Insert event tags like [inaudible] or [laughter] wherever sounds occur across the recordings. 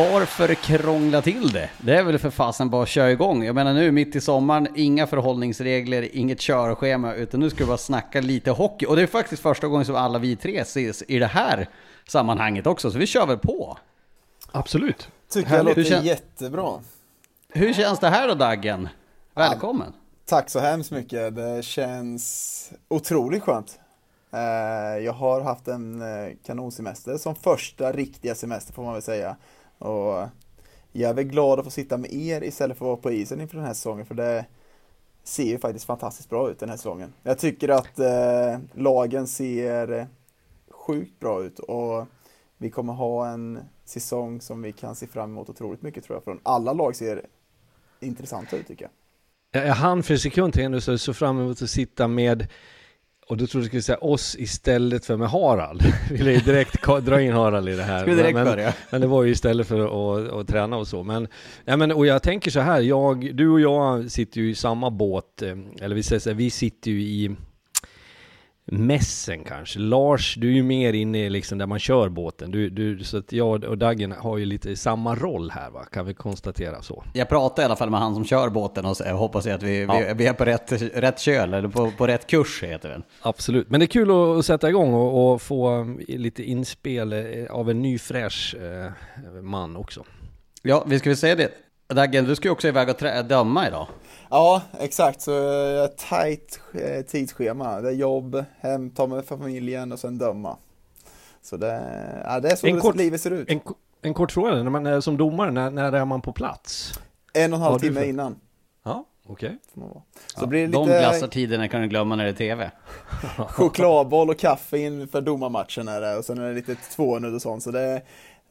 Varför krångla till det? Det är väl för fasen bara att köra igång. Jag menar nu mitt i sommaren, inga förhållningsregler, inget körschema, utan nu ska vi bara snacka lite hockey. Och det är faktiskt första gången som alla vi tre ses i det här sammanhanget också, så vi kör väl på. Absolut. Tycker jag låter kän... jättebra. Hur känns det här då Daggen? Välkommen! Ja, tack så hemskt mycket. Det känns otroligt skönt. Eh, jag har haft en eh, kanonsemester som första riktiga semester får man väl säga. Och eh, jag är väl glad att få sitta med er istället för att vara på isen inför den här säsongen för det ser ju faktiskt fantastiskt bra ut den här säsongen. Jag tycker att eh, lagen ser eh, sjukt bra ut och vi kommer ha en säsong som vi kan se fram emot otroligt mycket tror jag. Från alla lag ser intressanta ut tycker jag. Jag hann för en sekund till så, så fram emot att sitta med och då trodde du skulle säga oss istället för med Harald. [laughs] Ville ju direkt dra in Harald i det här. Skulle direkt men, börja. men det var ju istället för att, att, träna och så. Men, ja, men, och jag tänker så här, jag, du och jag sitter ju i samma båt, eh, eller vi säger så här, vi sitter ju i mässen kanske. Lars, du är ju mer inne liksom där man kör båten. Du, du, så att jag och Daggen har ju lite samma roll här va, kan vi konstatera så. Jag pratar i alla fall med han som kör båten och hoppas att vi, ja. vi, vi, är på rätt, rätt köl, eller på, på rätt kurs heter det. Absolut, men det är kul att sätta igång och, och få lite inspel eh, av en ny fräsch eh, man också. Ja, vi ska väl säga det. Daggen, du ska ju också iväg och döma idag. Ja, exakt. Så jag ett tajt eh, tidsschema. Det är jobb, hem, ta med familjen och sen döma. Så det, ja, det är så en kort, livet ser ut. En, en kort fråga, när man är som domare, när, när är man på plats? En och en halv timme innan. Ja, okej. Okay. Så ja, blir det lite... De glassartiderna kan du glömma när det är TV. Chokladboll och kaffe inför domarmatchen är det, och sen är det lite tvånudd och sånt. Så det,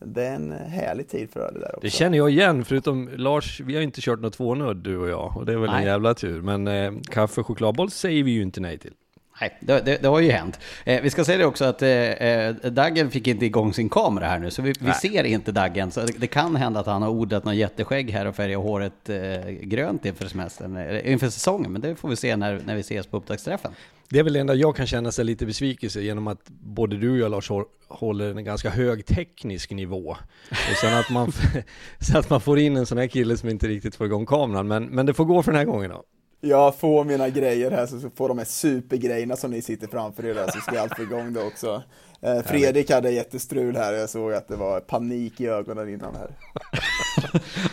det är en härlig tid för det där också. Det känner jag igen, förutom Lars, vi har inte kört något tvånudd du och jag, och det är väl nej. en jävla tur. Men eh, kaffe och chokladboll säger vi ju inte nej till. Nej, det, det, det har ju hänt. Eh, vi ska säga det också att eh, eh, Daggen fick inte igång sin kamera här nu, så vi, vi ser inte Daggen. Så det, det, kan hända att han har odlat något jätteskägg här och färgat håret eh, grönt inför semestern, eh, inför säsongen. Men det får vi se när, när vi ses på upptaktsträffen. Det är väl det enda jag kan känna sig lite besvikelse genom att både du och jag Lars håller en ganska hög teknisk nivå. Och sen att man, [laughs] så att man får in en sån här kille som inte riktigt får igång kameran. Men, men det får gå för den här gången då jag får mina grejer här så får de här supergrejerna som ni sitter framför er där så ska allt få igång det också. Eh, Fredrik hade jättestrul här, jag såg att det var panik i ögonen innan här. [laughs]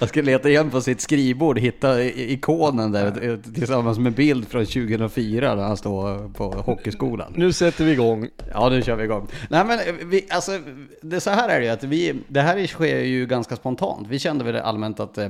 Jag ska leta igen på sitt skrivbord, hitta ikonen där tillsammans med bild från 2004 när han står på hockeyskolan. Nu sätter vi igång. Ja, nu kör vi igång. Nej men vi, alltså, det, så här är det ju att vi, det här sker ju ganska spontant. Vi kände väl allmänt att eh,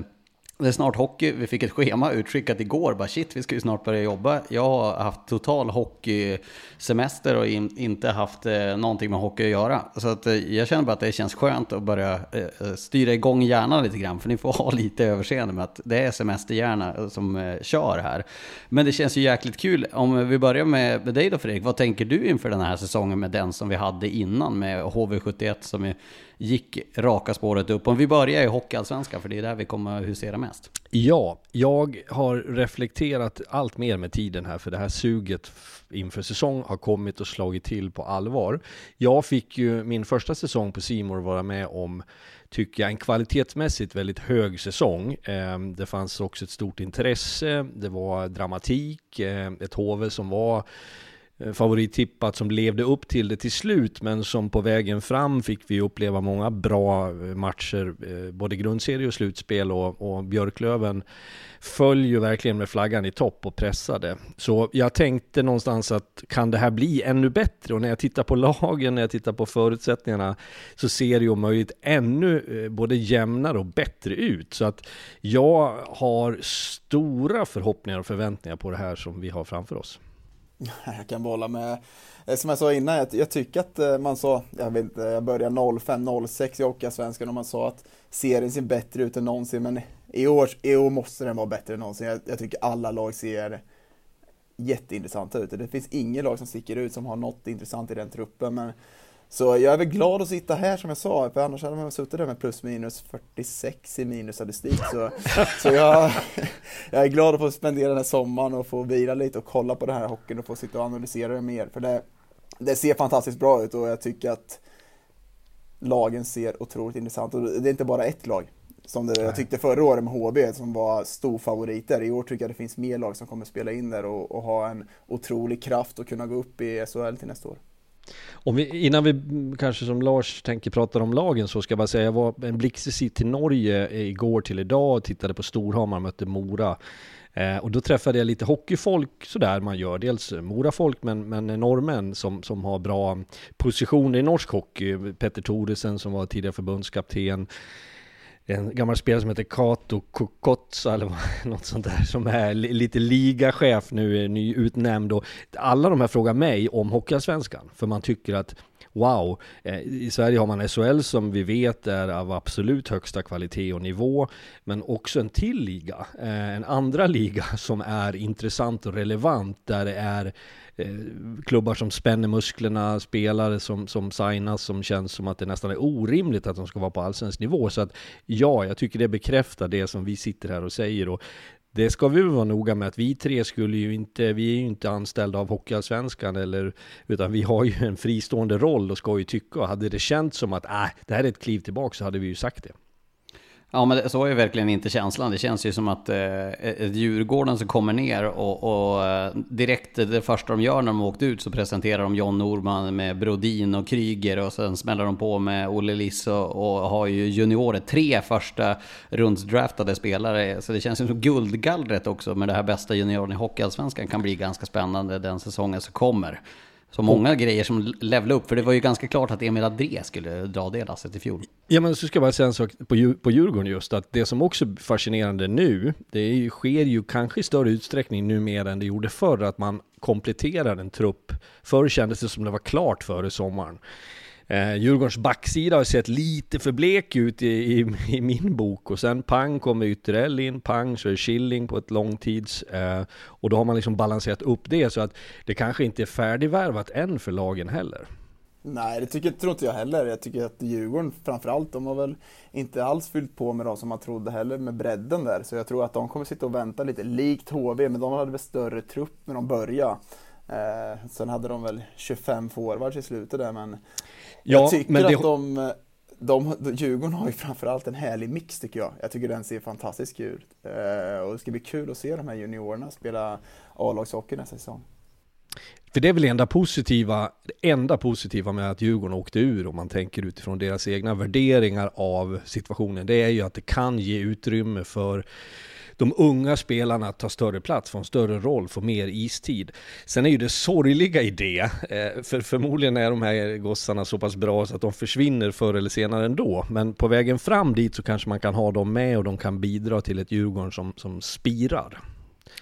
det är snart hockey, vi fick ett schema utskickat igår, bara shit vi ska ju snart börja jobba. Jag har haft total hockeysemester och in, inte haft eh, någonting med hockey att göra. Så att, eh, jag känner bara att det känns skönt att börja eh, eh styra igång hjärnan lite grann, för ni får [laughs] ha lite överseende med att det är semesterhjärna eh, som eh, kör här. Men det känns ju jäkligt kul, om vi börjar med, med dig då Fredrik, vad tänker du inför den här säsongen med den som vi hade innan med HV71 som är gick raka spåret upp. Om vi börjar i Hockeyallsvenskan, för det är där vi kommer att husera mest. Ja, jag har reflekterat allt mer med tiden här, för det här suget inför säsong har kommit och slagit till på allvar. Jag fick ju min första säsong på Simor vara med om tycker jag, en kvalitetsmässigt väldigt hög säsong. Ehm, det fanns också ett stort intresse, det var dramatik, ehm, ett HV som var Eh, favorittippat som levde upp till det till slut men som på vägen fram fick vi uppleva många bra eh, matcher eh, både grundserie och slutspel och, och Björklöven föll ju verkligen med flaggan i topp och pressade. Så jag tänkte någonstans att kan det här bli ännu bättre? Och när jag tittar på lagen, när jag tittar på förutsättningarna så ser det ju om möjligt ännu både jämnare och bättre ut. Så att jag har stora förhoppningar och förväntningar på det här som vi har framför oss. [laughs] Jag kan bolla med, eh, som jag sa innan, jag, jag tycker att eh, man sa, jag vet inte, jag började 05-06 i Hockeyallsvenskan och man sa att serien ser bättre ut än någonsin, men i år, i år måste den vara bättre än någonsin. Jag, jag tycker alla lag ser jätteintressanta ut. Det finns inget lag som sticker ut som har något intressant i den truppen, men så jag är väl glad att sitta här som jag sa, för annars hade man suttit där med plus minus 46 i minusstatistik. Så, [laughs] så jag, jag är glad att få spendera den här sommaren och få vila lite och kolla på den här hockeyn och få sitta och analysera det mer. För det, det ser fantastiskt bra ut och jag tycker att lagen ser otroligt intressant och det är inte bara ett lag. Som det, jag tyckte förra året med HB som var storfavoriter. I år tycker jag det finns mer lag som kommer spela in där och, och ha en otrolig kraft och kunna gå upp i SHL till nästa år. Om vi, innan vi kanske som Lars tänker prata om lagen så ska jag bara säga, jag var en blixtvisit till Norge igår till idag och tittade på Storhamar, mötte Mora. Eh, och då träffade jag lite hockeyfolk sådär man gör, dels Morafolk men, men norrmän som, som har bra positioner i norsk hockey. Petter Thoresen som var tidigare förbundskapten, en gammal spelare som heter Kato Kokotsa eller [laughs] något sånt där som är lite ligachef nu, är nyutnämnd och alla de här frågar mig om Hockeyallsvenskan. För man tycker att wow, eh, i Sverige har man SHL som vi vet är av absolut högsta kvalitet och nivå, men också en till liga, eh, en andra liga [laughs] som är intressant och relevant där det är eh, klubbar som spänner musklerna, spelare som, som signas som känns som att det nästan är orimligt att de ska vara på allsvensk nivå. Så att ja, jag tycker det bekräftar det som vi sitter här och säger. Och det ska vi vara noga med att vi tre skulle ju inte, vi är ju inte anställda av Hockeyallsvenskan eller, utan vi har ju en fristående roll och ska ju tycka, och hade det känts som att äh, det här är ett kliv tillbaka så hade vi ju sagt det. Ja, men så är verkligen inte känslan. Det känns ju som att eh, ett Djurgården som kommer ner och, och eh, direkt det första de gör när de åkt ut så presenterar de John Norman med Brodin och Kryger och sen smäller de på med Olle Liss och, och har ju juniorer, tre första rundsdraftade spelare. Så det känns ju som guldgallret också med det här bästa junioren i Hockeyallsvenskan kan bli ganska spännande den säsongen som kommer. Så många och, grejer som levlade upp, för det var ju ganska klart att Emil Adré skulle dra det lasset i fjol. Ja men så ska jag bara säga en sak på, på Djurgården just, att det som också är fascinerande nu, det är ju, sker ju kanske i större utsträckning numera än det gjorde förr, att man kompletterar en trupp. Förr kändes det som det var klart före sommaren. Eh, Djurgårdens backsida har sett lite för blek ut i, i, i, min bok och sen pang kommer Ytterell in, pang så är Schilling på ett långtids eh, och då har man liksom balanserat upp det så att det kanske inte är färdigvärvat än för lagen heller. Nej, det tycker, tror inte jag heller. Jag tycker att Djurgården framförallt, de har väl inte alls fyllt på med de som man trodde heller med bredden där. Så jag tror att de kommer sitta och vänta lite, likt HV, men de hade väl större trupp när de började. Eh, sen hade de väl 25 forwards i slutet där, men jag tycker men det... att de de, Djurgården har ju framförallt en härlig mix tycker jag. Jag tycker den ser fantastisk ut. Eh, och det ska bli kul att se de här juniorerna spela A-lagshockey nästa säsong. För det är väl det enda positiva, det enda positiva med att Djurgården åkte ur om man tänker utifrån deras egna värderingar av situationen. Det är ju att det kan ge utrymme för de unga spelarna tar större plats, får en större roll, får mer istid. Sen är ju det sorgliga i det, eh, för förmodligen är de här gossarna så pass bra så att de försvinner förr eller senare ändå. Men på vägen fram dit så kanske man kan ha dem med och de kan bidra till ett Djurgården som, som spirar.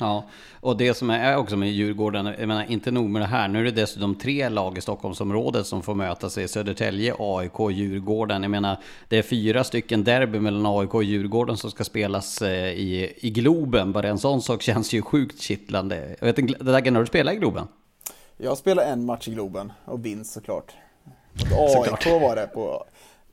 Ja, och det som är också med Djurgården, jag menar inte nog med det här, nu är det dessutom tre lag i Stockholmsområdet som får mötas i Södertälje, AIK och Djurgården. Jag menar, det är fyra stycken derby mellan AIK och Djurgården som ska spelas eh, i, i Globen. Bara en sån sak känns ju sjukt kittlande. Jag vet inte, Daggen, har du spelat i Globen? Jag spelade en match i Globen och vinst såklart. Och AIK var det på,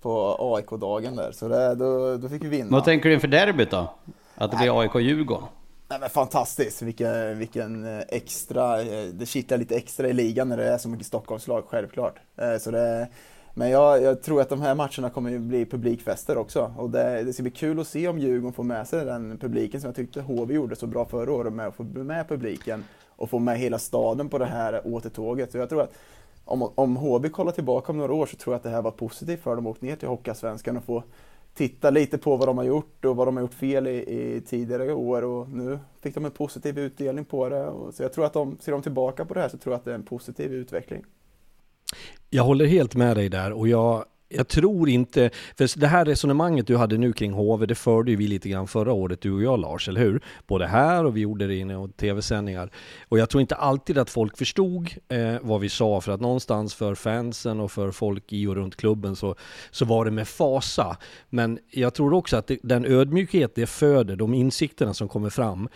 på AIK-dagen där, så det, då, då fick vi vinna. Vad tänker du inför derbyt då? Att det blir AIK-Djurgården? Nej, men fantastiskt, vilken, vilken eh, extra, eh, det kittlar lite extra i ligan när det är så mycket Stockholmslag, självklart. Eh, så det, men jag, jag, tror att de här matcherna kommer bli publikfester också. Och det, det ska bli kul att se om Djurgården får med sig den publiken som jag tyckte HV gjorde så bra förra året med att få med publiken och få med hela staden på det här återtåget. Så jag tror att om, om HV kollar tillbaka om några år så tror jag att det här var positivt för dem att åka ner till Hockeyallsvenskan och få titta lite på vad de har gjort och vad de har gjort fel i, i tidigare år och nu fick de en positiv utdelning på det. Och, så jag tror att de, ser de tillbaka på det här så tror jag att det är en positiv utveckling. Jag håller helt med dig där och jag jag tror inte, för det här resonemanget du hade nu kring HV, det förde ju vi lite grann förra året, du och jag Lars, eller hur? Både här och vi gjorde det i tv-sändningar. Och jag tror inte alltid att folk förstod eh, vad vi sa, för att någonstans för fansen och för folk i och runt klubben så, så var det med fasa. Men jag tror också att det, den ödmjukhet det föder, de insikterna som kommer fram,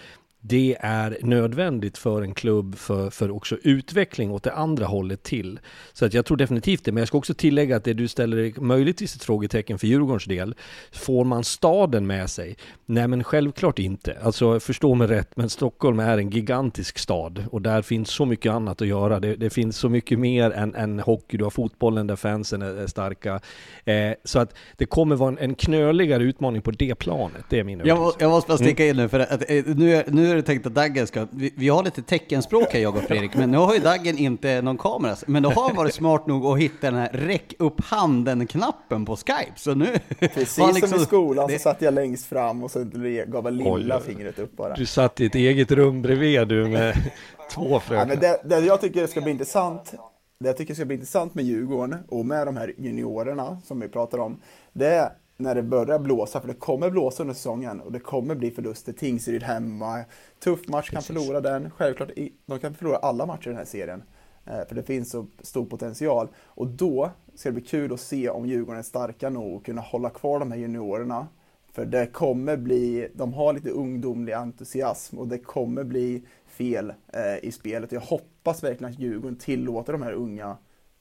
det är nödvändigt för en klubb för, för också utveckling åt det andra hållet till. Så att jag tror definitivt det, men jag ska också tillägga att det du ställer möjligtvis ett frågetecken för Djurgårdens del. Får man staden med sig? Nej men självklart inte. Alltså förstå mig rätt, men Stockholm är en gigantisk stad och där finns så mycket annat att göra. Det, det finns så mycket mer än, än hockey. Du har fotbollen där fansen är, är starka. Eh, så att det kommer vara en, en knöligare utmaning på det planet. Det är min jag, jag måste bara sticka in nu för att eh, nu, nu är det tänkt att Daggen ska... Vi, vi, har lite teckenspråk här jag och Fredrik, men nu har ju Daggen inte någon kamera. Men då har han varit smart nog att hitta den här räck upp handen-knappen på Skype. Så nu... Precis liksom, som i skolan det... så satt jag längst fram och så gav jag lilla Oj, fingret upp bara. Du satt i ett eget rum bredvid du med [laughs] två fröknar. Ja, det, det jag tycker ska bli intressant det jag tycker ska bli intressant med Djurgården och med de här juniorerna som vi pratar om, det är när det börjar blåsa, för det kommer blåsa under säsongen och det kommer bli förluster. Tingsryd hemma, tuff match, kan förlora den. Självklart, de kan förlora alla matcher i den här serien. Eh, för det finns så stor potential. Och då ska det bli kul att se om Djurgården är starka nog att kunna hålla kvar de här juniorerna. För det kommer bli, de har lite ungdomlig entusiasm och det kommer bli fel eh, i spelet. Jag hoppas verkligen att Djurgården tillåter de här unga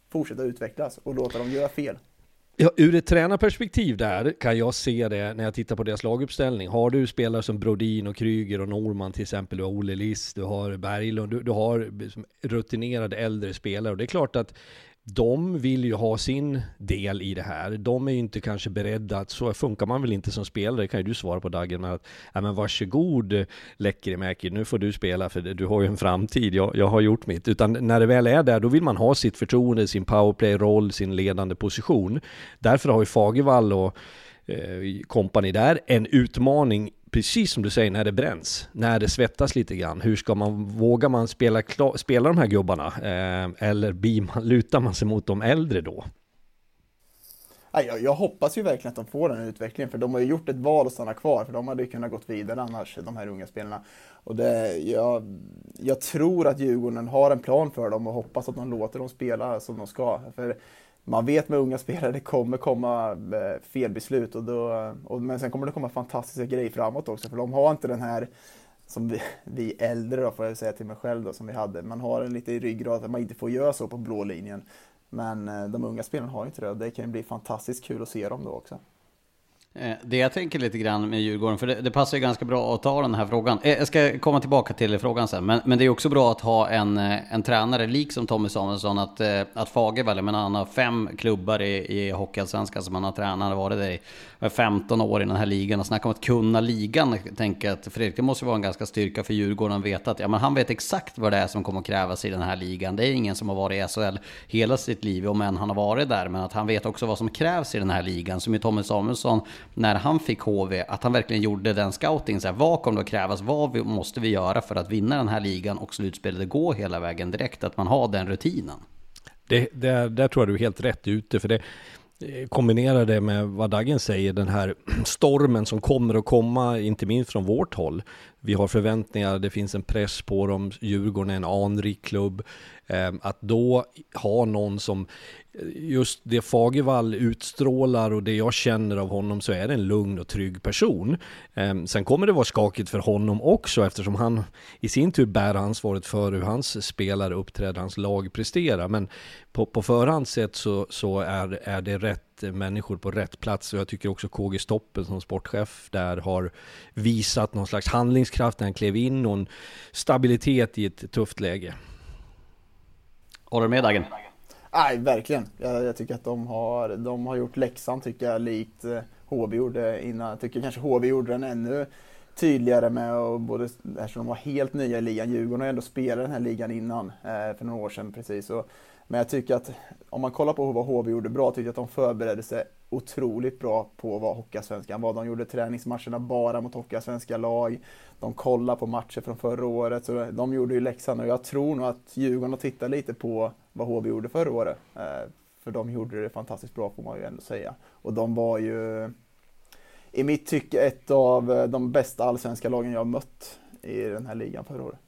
fortsätta utvecklas och låta dem göra fel. Ja, ur ett tränarperspektiv där kan jag se det när jag tittar på deras laguppställning. Har du spelare som Brodin och Kryger och Norman till exempel, du har Olle Liss, du har Berglund, du, du har liksom rutinerade äldre spelare och det är klart att de vill ju ha sin del i det här. De är ju inte kanske beredda att, så funkar man väl inte som spelare, kan ju du svara på Dagen med att, ja men varsågod Lekkerimäki, nu får du spela för du har ju en framtid, jag, jag har gjort mitt. Utan när det väl är där, då vill man ha sitt förtroende, sin powerplay-roll, sin ledande position. Därför har ju Fagervall och eh, kompani eh, där en utmaning precis som du säger, när det bränns, när det svettas lite grann, hur ska man, vågar man spela, spela de här gubbarna? Eh, eller blir man, [laughs] lutar man sig mot de äldre då? Jag, jag hoppas ju verkligen att de får den utvecklingen, för de har ju gjort ett val att stanna kvar, för de hade ju kunnat gått vidare annars, de här unga spelarna. Och det, jag, jag tror att Djurgården har en plan för dem och hoppas att de låter dem spela som de ska. För man vet med unga spelare det kommer komma eh, felbeslut och då, och, men sen kommer det komma fantastiska grejer framåt också för de har inte den här som vi, vi äldre då får jag säga till mig själv då som vi hade. Man har en lite i ryggrad att man inte får göra så på blå linjen. Men eh, de unga spelarna har inte det och det kan ju bli fantastiskt kul att se dem då också. Eh, det jag tänker lite grann med Djurgården, för det, det, passar ju ganska bra att ta den här frågan. Eh, jag ska komma tillbaka till frågan sen, men, men det är också bra att ha en, eh, en tränare liksom Tommy Samuelsson, att, att Fagervall, men han har fem klubbar i, i Hockeyallsvenskan som han har tränat, han har varit där i 15 år i den här ligan och snacka om att kunna ligan. Jag tänker att Fredrik, det måste vara en ganska styrka för Djurgården att veta att ja, men han vet exakt vad det är som kommer att krävas i den här ligan. Det är ingen som har varit i SHL hela sitt liv, om än han har varit där, men att han vet också vad som krävs i den här ligan. Som ju Tommy Samuelsson när han fick HV, att han verkligen gjorde den scouting. Så här, vad kommer att krävas? Vad måste vi göra för att vinna den här ligan och slutspelet gå hela vägen direkt? Att man har den rutinen. Det, det, där tror jag du är helt rätt ute. För det, eh, kombinerar kombinera det med vad Dagen säger, den här [clears throat] stormen som kommer att komma, inte minst från vårt håll. Vi har förväntningar, det finns en press på dem, Djurgården är en anrik klubb. Ehm, att då ha någon som just det Fagervall utstrålar och det jag känner av honom så är det en lugn och trygg person. Ehm, sen kommer det vara skakigt för honom också eftersom han i sin tur bär ansvaret för hur hans spelare uppträder, hans lag presterar. Men på, på förhand sett så, så är, är det rätt människor på rätt plats och jag tycker också KG Stoppen som sportchef där har visat någon slags handlingskraft när han klev in och en stabilitet i ett tufft läge. Håller du med Dagen? Nej, verkligen. Jag, jag, tycker att de har, de har gjort läxan, tycker jag, likt eh, HV gjorde innan. Jag tycker kanske HV gjorde den ännu tydligare med och både eftersom de var helt nya i ligan. Djurgården har ändå spelat den här ligan innan, eh, för några år sedan precis. Och, men jag tycker att om man kollar på vad HV gjorde bra, tycker jag att de förberedde sig otroligt bra på vad Hockeyallsvenskan var. De gjorde träningsmatcherna bara mot Hockeyallsvenska lag. De kollade på matcher från förra året, så de gjorde ju läxan och jag tror nog att Djurgården har tittat lite på vad HV gjorde förra året. Eh, för de gjorde det fantastiskt bra får man ju ändå säga. Och de var ju i mitt tycke ett av de bästa allsvenska lagen jag mött i den här ligan förra året.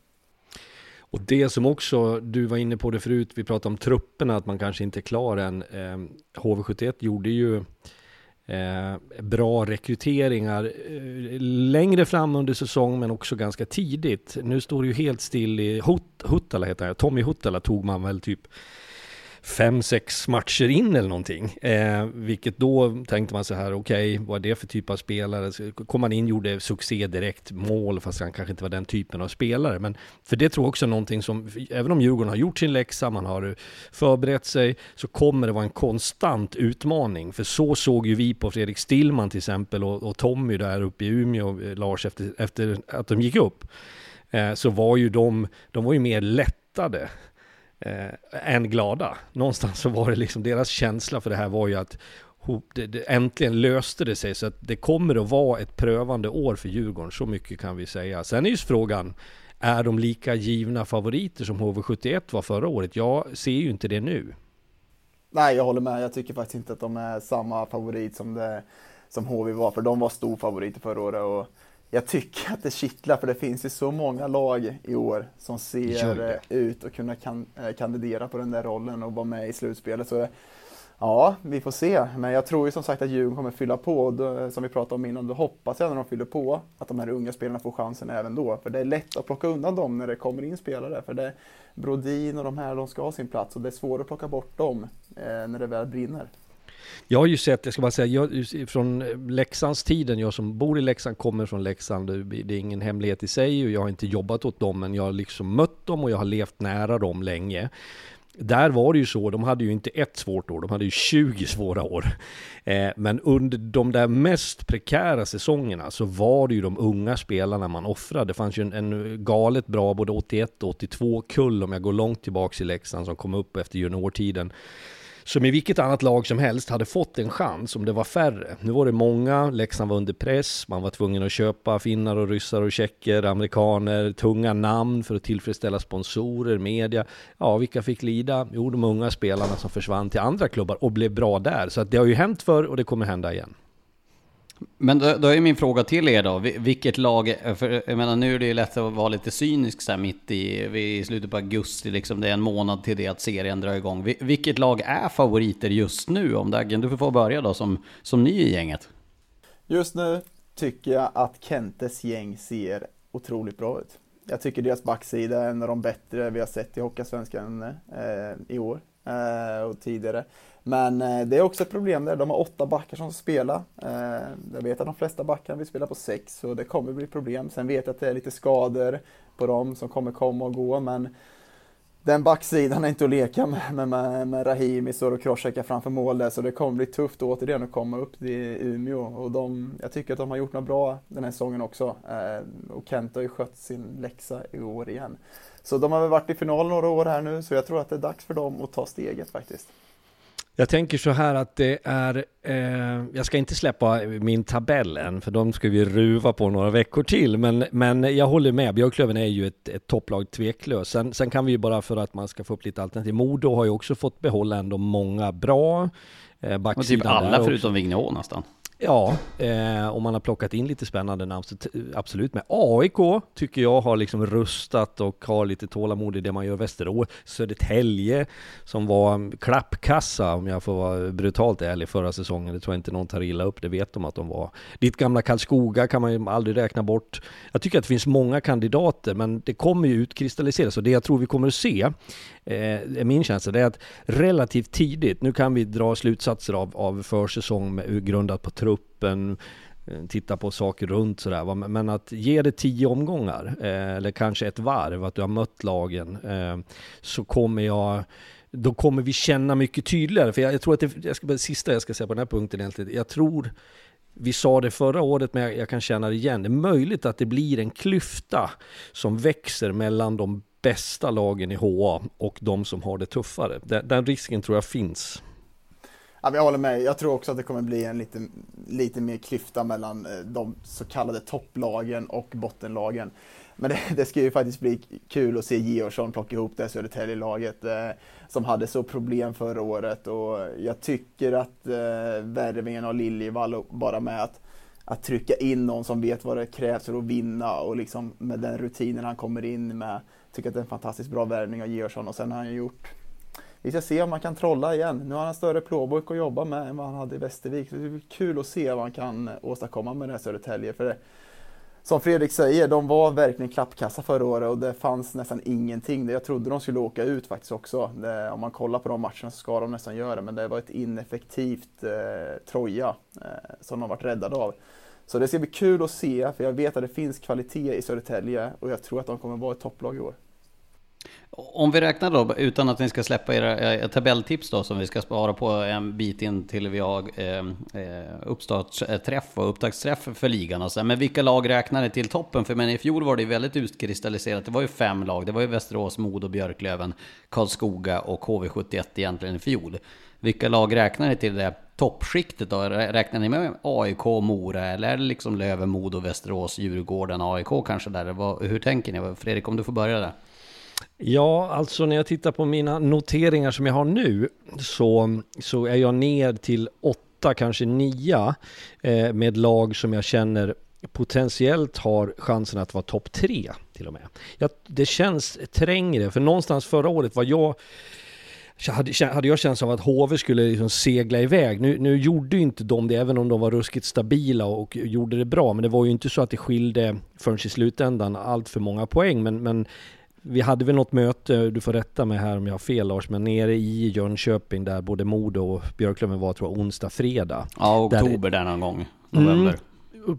Och det som också, du var inne på det förut, vi pratade om trupperna, att man kanske inte är klar än. Eh, HV71 gjorde ju eh, bra rekryteringar eh, längre fram under säsong men också ganska tidigt. Nu står det ju helt still i Hut, Huttala heter han, Tommy Huttala tog man väl typ fem, sex matcher in eller någonting. Eh, vilket då tänkte man så här, okej, okay, vad är det för typ av spelare? Kom han in, gjorde succé direkt, mål, fast han kanske inte var den typen av spelare. Men för det tror jag också är någonting som, även om Djurgården har gjort sin läxa, man har förberett sig, så kommer det vara en konstant utmaning. För så såg ju vi på Fredrik Stillman till exempel och, och Tommy där uppe i Umeå, eh, Lars, efter, efter att de gick upp. Eh, så var ju de, de var ju mer lättade eh, än glada. Någonstans så var det liksom deras känsla för det här var ju att det, det, äntligen löste det sig så att det kommer att vara ett prövande år för Djurgården, så mycket kan vi säga. Sen är ju frågan, är de lika givna favoriter som HV71 var förra året? Jag ser ju inte det nu. Nej, jag håller med. Jag tycker faktiskt inte att de är samma favorit som, det, som HV var, för de var stor favorit förra året. Och jag tycker att det kittlar för det finns ju så många lag i år som ser ut att kunna kan, eh, kandidera på den där rollen och vara med i slutspelet. Så ja, vi får se. Men jag tror ju som sagt att Djurgården kommer fylla på och då, som vi pratade om innan, då hoppas jag när de fyller på att de här unga spelarna får chansen även då. För det är lätt att plocka undan dem när det kommer in spelare. För det, Brodin och de här, de ska ha sin plats och det är svårt att plocka bort dem eh, när det väl brinner. Jag har ju sett, jag ska bara säga, jag, från Leksands tiden, jag som bor i Leksand kommer från Leksand, det är ingen hemlighet i sig och jag har inte jobbat åt dem, men jag har liksom mött dem och jag har levt nära dem länge. Där var det ju så, de hade ju inte ett svårt år, de hade ju 20 svåra år. Eh, men under de där mest prekära säsongerna så var det ju de unga spelarna man offrade. Det fanns ju en, en galet bra både 81 och 82 kull om jag går långt tillbaks i Leksand som kom upp efter juniortiden som i vilket annat lag som helst hade fått en chans om det var färre. Nu var det många, Leksand var under press, man var tvungen att köpa finnar och ryssar och tjecker, amerikaner, tunga namn för att tillfredsställa sponsorer, media. Ja, vilka fick lida? Jo, de unga spelarna som försvann till andra klubbar och blev bra där. Så att det har ju hänt förr och det kommer hända igen. Men då, då är min fråga till er då, vilket lag, för jag menar nu är det ju lätt att vara lite cynisk så här mitt i, i slutet på augusti liksom, det är en månad till det att serien drar igång. Vilket lag är favoriter just nu? Om daggen, du får börja då som, som ny i gänget. Just nu tycker jag att Kentes gäng ser otroligt bra ut. Jag tycker deras backsida är en av de bättre vi har sett i Hockeysvenskan eh, i år. Eh, och tidigare. Men eh, det är också ett problem där, de har åtta backar som spelar. Eh, jag vet att de flesta backar vill spela på sex så det kommer bli problem. Sen vet jag att det är lite skador på dem som kommer komma och gå men den backsidan är inte att leka med, med, med, med Rahimi står och crosscheckar framför mål där så det kommer bli tufft återigen att komma upp till Umeå och de, jag tycker att de har gjort något bra den här säsongen också eh, och Kent har ju skött sin läxa i år igen. Så de har väl varit i final några år här nu så jag tror att det är dags för dem att ta steget faktiskt. Jag tänker så här att det är, eh, jag ska inte släppa min tabell än, för de ska vi ruva på några veckor till, men, men jag håller med, Björklöven är ju ett, ett topplag tveklöst. Sen, sen kan vi ju bara för att man ska få upp lite alternativ, Modo har ju också fått behålla ändå många bra eh, backsidan. Typ alla förutom Vigneault nästan. Ja, eh, om man har plockat in lite spännande namn så absolut. Men AIK tycker jag har liksom rustat och har lite tålamod i det man gör. Västerås, Södertälje som var klappkassa om jag får vara brutalt ärlig förra säsongen. Det tror jag inte någon tar illa upp, det vet de att de var. Ditt gamla Karlskoga kan man ju aldrig räkna bort. Jag tycker att det finns många kandidater men det kommer ju utkristalliseras och det jag tror vi kommer att se eh, min känsla, det är att relativt tidigt, nu kan vi dra slutsatser av, av försäsong med, grundat på truppen, eh, titta på saker runt sådär. Men att ge det tio omgångar, eh, eller kanske ett varv, att du har mött lagen, eh, så kommer jag då kommer vi känna mycket tydligare. För jag, jag tror att det, jag ska, det sista jag ska säga på den här punkten egentligen, jag tror vi sa det förra året, men jag, jag kan känna det igen. Det är möjligt att det blir en klyfta som växer mellan de bästa lagen i HA och de som har det tuffare. Den, den risken tror jag finns. Ja, jag håller med. Jag tror också att det kommer bli en lite, lite mer klyfta mellan eh, de så kallade topplagen och bottenlagen. Men det, det ska ju faktiskt bli kul att se Georgsson plocka ihop det Södertälje-laget eh, som hade så problem förra året och jag tycker att eh, värvningen av Liljevall bara med att, att trycka in någon som vet vad det krävs för att vinna och liksom med den rutinen han kommer in med tycker att det är en fantastiskt bra värvning av Georgsson och sen har han gjort vi ska se om han kan trolla igen. Nu har han en större plånbok att jobba med än vad han hade i Västervik. Så det är kul att se vad han kan eh, åstadkomma med det här Södertälje. För det, som Fredrik säger, de var verkligen klappkassa förra året och det fanns nästan ingenting. Jag trodde de skulle åka ut faktiskt också. Det, om man kollar på de matcherna så ska de nästan göra det, men det var ett ineffektivt eh, Troja eh, som de varit räddade av. Så det ska bli kul att se, för jag vet att det finns kvalitet i Södertälje och jag tror att de kommer vara ett topplag i år. Om vi räknar då, utan att ni ska släppa era eh, tabelltips då, som vi ska spara på en bit in till vi har eh, eh uppstartsträff eh, och upptaktsträff för ligan och så. Men vilka lag räknar ni till toppen? För men i fjol var det ju väldigt utkristalliserat. Det var ju fem lag. Det var ju Västerås, Modo, Björklöven, Karlskoga och HV71 egentligen i fjol. Vilka lag räknar ni till det toppskiktet då? Räknar ni med AIK, Mora eller är det liksom Löven, Modo, Västerås, Djurgården, AIK kanske där? Hur tänker ni? Fredrik, om du får börja där. Ja, alltså när jag tittar på mina noteringar som jag har nu så, så är jag ner till åtta, kanske nia eh, med lag som jag känner potentiellt har chansen att vara topp tre till och med. Jag, det känns trängre, för någonstans förra året var jag hade, hade jag känslan av att HV skulle liksom segla iväg. Nu, nu gjorde ju inte de det, även om de var ruskigt stabila och gjorde det bra. Men det var ju inte så att det skilde förrän i slutändan allt för många poäng. Men, men vi hade väl något möte, du får rätta mig här om jag har fel Lars, men nere i Jönköping där både Modo och Björklöven var tror jag onsdag, fredag. Ja, oktober där, där någon gång, november. Mm,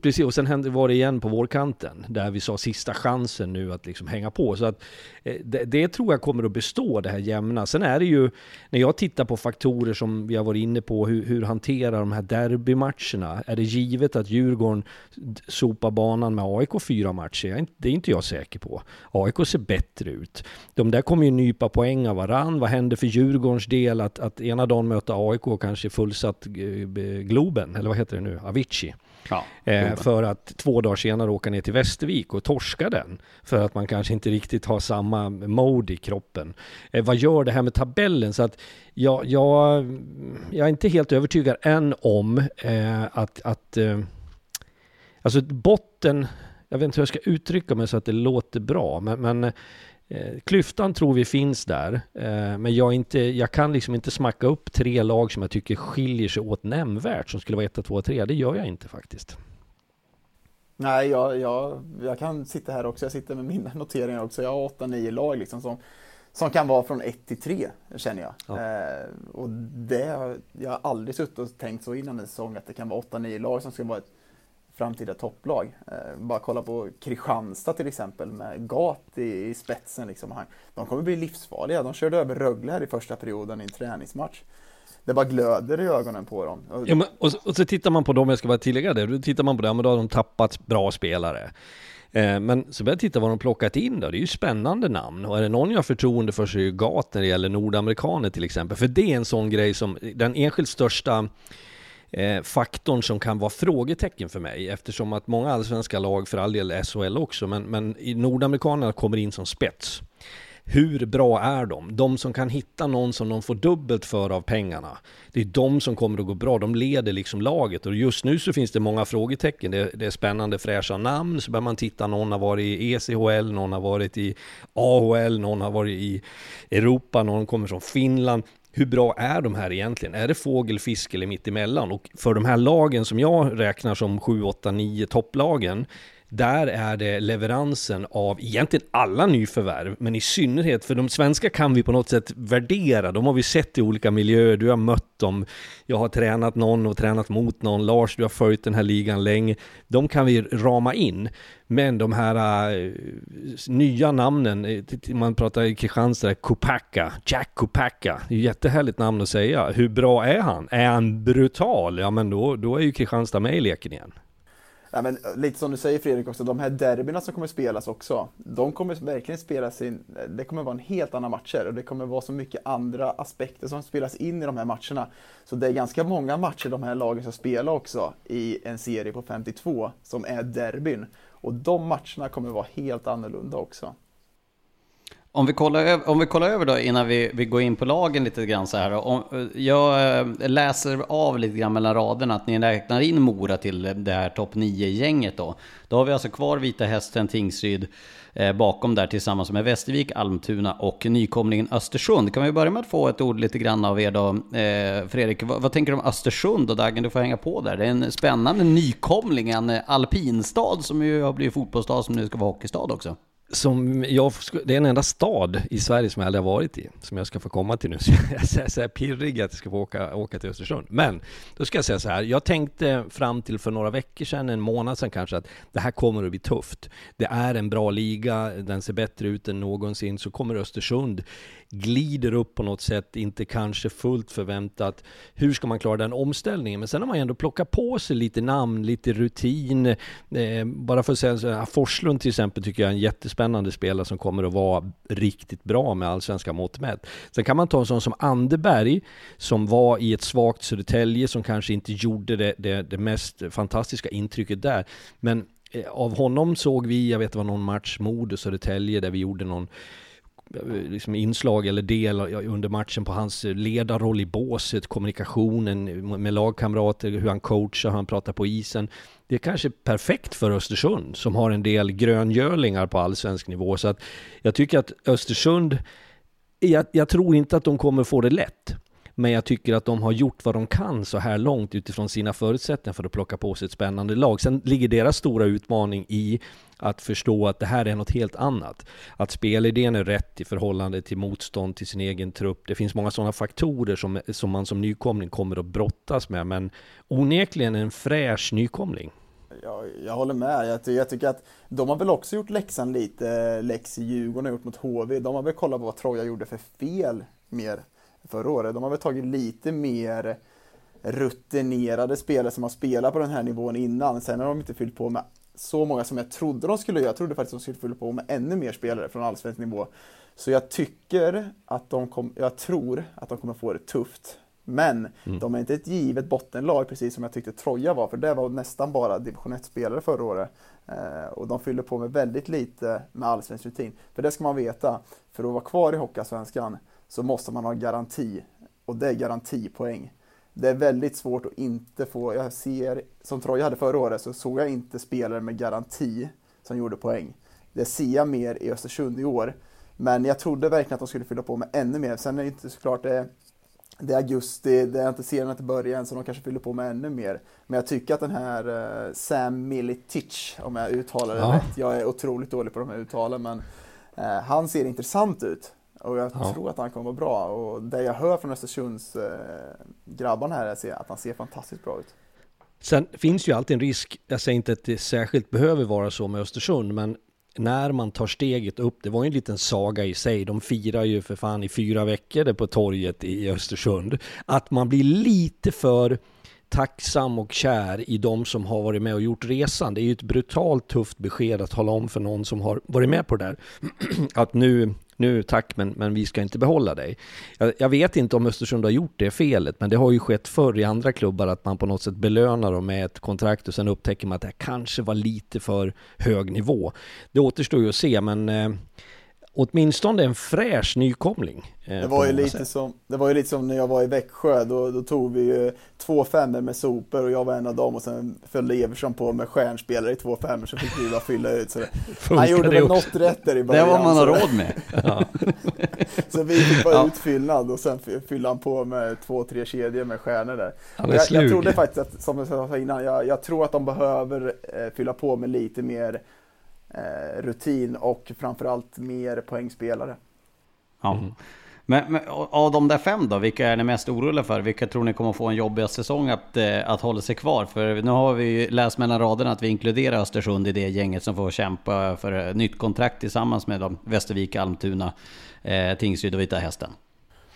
Precis, och sen hände, var det igen på vårkanten där vi sa sista chansen nu att liksom hänga på. Så att eh, det, det, tror jag kommer att bestå, det här jämna. Sen är det ju, när jag tittar på faktorer som vi har varit inne på, hur, hur hanterar de här derbymatcherna? Är det givet att Djurgården sopar banan med AIK fyra matcher? Det är inte jag säker på. AIK ser bättre ut. De där kommer ju nypa poäng av varann. Vad händer för Djurgårdens del att, att ena dagen möta AIK och kanske fullsatt eh, Globen, eller vad heter det nu, Avicii? Ja, eh, för att två dagar senare åka ner till Västervik och torska den. För att man kanske inte riktigt har samma mode i kroppen. Eh, vad gör det här med tabellen? Så att jag, jag, jag är inte helt övertygad än om eh, att, att eh, alltså botten, jag vet inte hur jag ska uttrycka mig så att det låter bra, men, men Eh, klyftan tror vi finns där, eh, men jag, inte, jag kan liksom inte smacka upp tre lag som jag tycker skiljer sig åt nämnvärt som skulle vara 1, 2, 3. Det gör jag inte faktiskt. Nej, jag, jag, jag kan sitta här också. Jag sitter med mina [laughs] noteringar också. Jag har 8-9 lag liksom som, som kan vara från 1 till 3, känner jag. Ja. Eh, och det, jag har aldrig suttit och tänkt så innan en säsong att det kan vara 8-9 lag som ska vara ett framtida topplag. Eh, bara kolla på Kristianstad till exempel med Gat i, i spetsen. Liksom. De kommer bli livsfarliga. De körde över Rögle här i första perioden i en träningsmatch. Det bara glöder i ögonen på dem. Ja, men, och, och, så tittar man på dem, jag ska bara tillägga det, då tittar man på det, men då har de tappat bra spelare. Eh, men så börjar jag titta vad de plockat in då. Det är ju spännande namn. Och är det någon jag har förtroende för så är det ju Gat när det gäller nordamerikaner till exempel. För det är en sån grej som den enskilt största eh, faktorn som kan vara frågetecken för mig eftersom att många allsvenska lag, för all del SHL också, men, men nordamerikanerna kommer in som spets. Hur bra är de? De som kan hitta någon som de får dubbelt för av pengarna. Det är de som kommer att gå bra. De leder liksom laget och just nu så finns det många frågetecken. Det, det är spännande fräscha namn. Så börjar man titta. Någon har varit i ECHL, någon har varit i AHL, någon har varit i Europa, någon kommer från Finland hur bra är de här egentligen? Är det fågel, fisk eller mittemellan? Och för de här lagen som jag räknar som 7, 8, 9 topplagen där är det leveransen av egentligen alla nyförvärv, men i synnerhet för de svenska kan vi på något sätt värdera. De har vi sett i olika miljöer, du har mött dem, jag har tränat någon och tränat mot någon, Lars, du har följt den här ligan länge. De kan vi rama in. Men de här uh, nya namnen, eh, man pratar i Kristianstad, Kopacka, Jack Kopacka, det är ett jättehärligt namn att säga. Hur bra är han? Är han brutal? Ja men då, då är ju Kristianstad med i leken igen. Ja, men eh, lite som du säger Fredrik också, de här derbyna som kommer spelas också, de kommer verkligen spela sin, eh, det kommer vara en helt annan matcher och det kommer vara så mycket andra aspekter som spelas in i de här matcherna. Så det är ganska många matcher de här lagen ska spela också i en serie på 52 som är derbyn. Och de matcherna kommer vara helt annorlunda också. Om vi, kollar, om vi kollar över då innan vi, vi går in på lagen lite grann så här. Om, jag eh, läser av lite grann mellan raderna att ni räknar in Mora till det här topp 9-gänget då. Då har vi alltså kvar Vita Hästen, Tingsryd eh, bakom där tillsammans med Västervik, Almtuna och nykomlingen Östersund. Kan vi börja med att få ett ord lite grann av er då? Eh, Fredrik, vad, vad, tänker du om Östersund och Dagen? Du får hänga på där. Det är en spännande nykomling, en eh, alpinstad som ju har blivit fotbollsstad som nu ska vara hockeystad också som jag, det är en enda stad i Sverige som jag aldrig har varit i, som jag ska få komma till nu. [laughs] Så jag är så här pirrig att jag ska få åka, åka till Östersund. Men, då ska jag säga så här, jag tänkte fram till för några veckor sedan, en månad sedan kanske, att det här kommer att bli tufft. Det är en bra liga, den ser bättre ut än någonsin, så kommer Östersund glider upp på något sätt, inte kanske fullt förväntat. Hur ska man klara den omställningen? Men sen har man ju ändå plockat på sig lite namn, lite rutin. Eh, bara för att säga så här, Forslund till exempel tycker jag är en jättespännande spelare som kommer att vara riktigt bra med allsvenska mått mätt. Sen kan man ta en sån som Anderberg, som var i ett svagt Södertälje, som kanske inte gjorde det, det, det mest fantastiska intrycket där. Men eh, av honom såg vi, jag vet det var någon match, Modo Södertälje, där vi gjorde någon liksom inslag eller del under matchen på hans ledarroll i båset, kommunikationen med lagkamrater, hur han coachar, hur han pratar på isen. Det är kanske perfekt för Östersund som har en del gröngölingar på allsvensk nivå. Så att jag tycker att Östersund, jag, jag tror inte att de kommer få det lätt. Men jag tycker att de har gjort vad de kan så här långt utifrån sina förutsättningar för att plocka på sig ett spännande lag. Sen ligger deras stora utmaning i att förstå att det här är något helt annat. Att spelidén är rätt i förhållande till motstånd till sin egen trupp. Det finns många sådana faktorer som, som man som nykomling kommer att brottas med, men onekligen en fräsch nykomling. Jag, jag håller med. Jag, jag, tycker att de har väl också gjort läxan lite, läx i Djurgården har gjort mot HV. De har väl kollat på vad Troja gjorde för fel mer förra året. De har väl tagit lite mer rutinerade spelare som har spelat på den här nivån innan. Sen har de inte fyllt på med så många som jag trodde de skulle göra. Jag trodde faktiskt de skulle fylla på med ännu mer spelare från allsvensk nivå. Så jag tycker att de kom, jag tror att de kommer få det tufft. Men mm. de är inte ett givet bottenlag precis som jag tyckte Troja var, för det var nästan bara division 1-spelare förra året. Eh, och de fyller på med väldigt lite med allsvensk rutin. För det ska man veta, för att vara kvar i Hockeyallsvenskan så måste man ha garanti. Och det är garantipoäng. Det är väldigt svårt att inte få, jag ser, som Troja hade förra året, så såg jag inte spelare med garanti som gjorde poäng. Det ser jag mer i Östersund i år. Men jag trodde verkligen att de skulle fylla på med ännu mer. Sen är det inte såklart det, det är augusti, det är inte serien att börja än, så de kanske fyller på med ännu mer. Men jag tycker att den här uh, Sam Militic, om jag uttalar det ja. rätt, jag är otroligt dålig på de här uttalen, men uh, han ser intressant ut. Och jag ja. tror att han kommer vara bra. Och det jag hör från Östersunds eh, grabbarna här är att han ser fantastiskt bra ut. Sen finns ju alltid en risk, jag säger inte att det särskilt behöver vara så med Östersund, men när man tar steget upp, det var ju en liten saga i sig, de firar ju för fan i fyra veckor det på torget i Östersund, att man blir lite för tacksam och kär i de som har varit med och gjort resan. Det är ju ett brutalt tufft besked att tala om för någon som har varit med på det där. [clears throat] Att nu, nu tack men, men vi ska inte behålla dig. Jag, jag, vet inte om Östersund har gjort det felet, men det har ju skett förr i andra klubbar att man på något sätt belönar dem med ett kontrakt och sen upptäcker man att det kanske var lite för hög nivå. Det återstår ju att se, men eh, åtminstone en fräsch nykomling. Eh, det var, ju lite som, det var ju lite som när jag var i Växjö, då, då tog vi ju två femmor med sopor och jag var en av dem och sen följde Everson på med stjärnspelare i två femmor så fick vi bara fylla ut. Så det, han gjorde väl något rätt där i början. Det var man har råd med. [laughs] så vi fick bara ja. utfyllnad och sen fyllde han på med två, tre kedjor med stjärnor där. Jag, jag trodde faktiskt att, som jag sa innan, jag, jag tror att de behöver eh, fylla på med lite mer rutin och framförallt mer poängspelare. Ja. Mm. Men, men, av de där fem då, vilka är ni mest oroliga för? Vilka tror ni kommer få en jobbig säsong att, eh, att hålla sig kvar? För nu har vi ju läst mellan raderna att vi inkluderar Östersund i det gänget som får kämpa för nytt kontrakt tillsammans med dem, Västervik, Almtuna, eh, Tingsryd och Vita Hästen.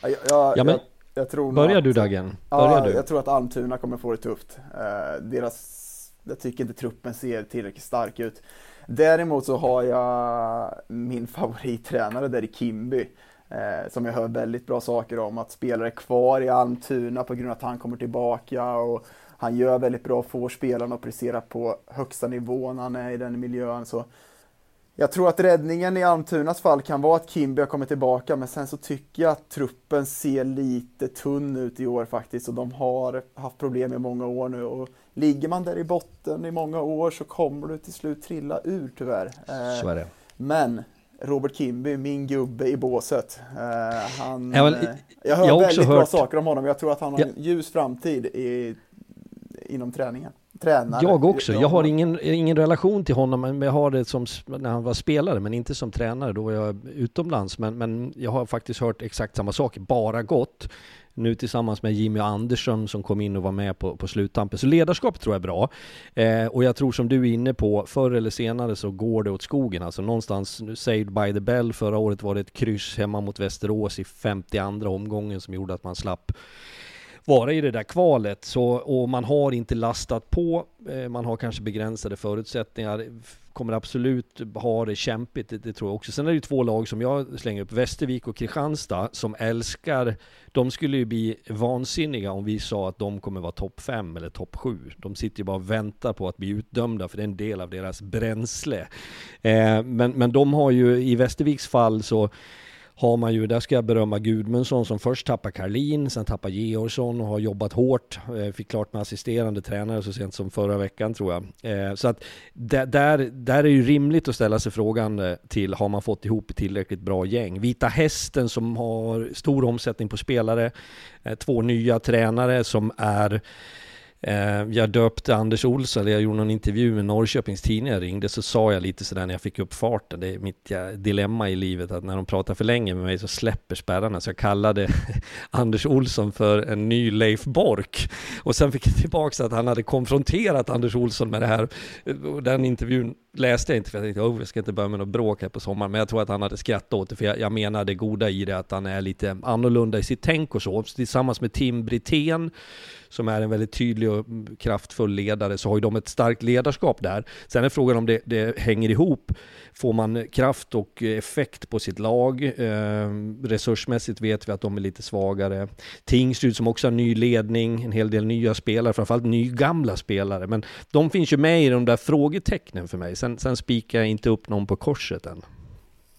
Ja, jag, ja, men, jag, jag tror börjar att, du Dagen? Börjar ja, du? jag tror att Almtuna kommer få det tufft. Eh, deras, jag tycker inte truppen ser tillräckligt stark ut. Däremot så har jag min favorittränare där i Kimby. Eh, som jag hör väldigt bra saker om. Att spelare är kvar i Almtuna på grund av att han kommer tillbaka. Och han gör väldigt bra, får spelarna att prestera på högsta nivå när han är i den miljön. Så jag tror att räddningen i Almtunas fall kan vara att Kimby har kommit tillbaka, men sen så tycker jag att truppen ser lite tunn ut i år faktiskt och de har haft problem i många år nu. Och ligger man där i botten i många år så kommer du till slut trilla ur tyvärr. Eh, så är det. Men Robert Kimby, min gubbe i båset. Eh, han, jag, väl, jag hör jag väldigt hört... bra saker om honom. Jag tror att han har en ljus framtid i, inom träningen tränare. Jag också. Jag har ingen, ingen relation till honom, men jag har det som när han var spelare, men inte som tränare. Då var jag utomlands. Men, men jag har faktiskt hört exakt samma sak, bara gott. Nu tillsammans med Jimmy Andersson som kom in och var med på, på sluttampen. Så ledarskap tror jag är bra. Eh, och jag tror som du är inne på, förr eller senare så går det åt skogen. Alltså någonstans, Saved by the Bell, förra året var det ett kryss hemma mot Västerås i 52 omgången som gjorde att man slapp vara i det där kvalet. Så, och man har inte lastat på, eh, man har kanske begränsade förutsättningar. Kommer absolut ha det kämpigt, det, det, tror jag också. Sen är det ju två lag som jag slänger upp, Västervik och Kristianstad, som älskar, de skulle ju bli vansinniga om vi sa att de kommer vara topp 5 eller topp 7. De sitter ju bara och väntar på att bli utdömda, för det är en del av deras bränsle. Eh, men, men de har ju, i Västerviks fall så har man ju, där ska jag berömma Gudmundsson som först tappar Karlin, sen tappar Georgsson och har jobbat hårt. Eh, fick klart med assisterande tränare så sent som förra veckan tror jag. Eh, så att där, där är det ju rimligt att ställa sig frågan eh, till, har man fått ihop ett tillräckligt bra gäng? Vita Hästen som har stor omsättning på spelare, två nya tränare som är Eh, jag döpte Anders Olsson, eller jag gjorde någon intervju med Norrköpings Tidningar, jag ringde så sa jag lite sådär när jag fick upp farten, det är mitt dilemma i livet att när de pratar för länge med mig så släpper spärrarna, så jag kallade [laughs] Anders Olsson för en ny Leif Bork. Och sen fick jag tillbaka att han hade konfronterat Anders Olsson med det här. Och Den intervjun läste jag inte för jag tänkte, oh, jag ska inte börja med något bråk här på sommaren, men jag tror att han hade skrattat åt det, för jag, jag menar det goda i det, att han är lite annorlunda i sitt tänk och så. Tillsammans med Tim Brithén, som är en väldigt tydlig och kraftfull ledare, så har ju de ett starkt ledarskap där. Sen är frågan om det, det hänger ihop. Får man kraft och effekt på sitt lag? Eh, resursmässigt vet vi att de är lite svagare. Tingsryd som också har ny ledning, en hel del nya spelare, framförallt nygamla spelare. Men de finns ju med i de där frågetecknen för mig. Sen, sen spikar jag inte upp någon på korset än.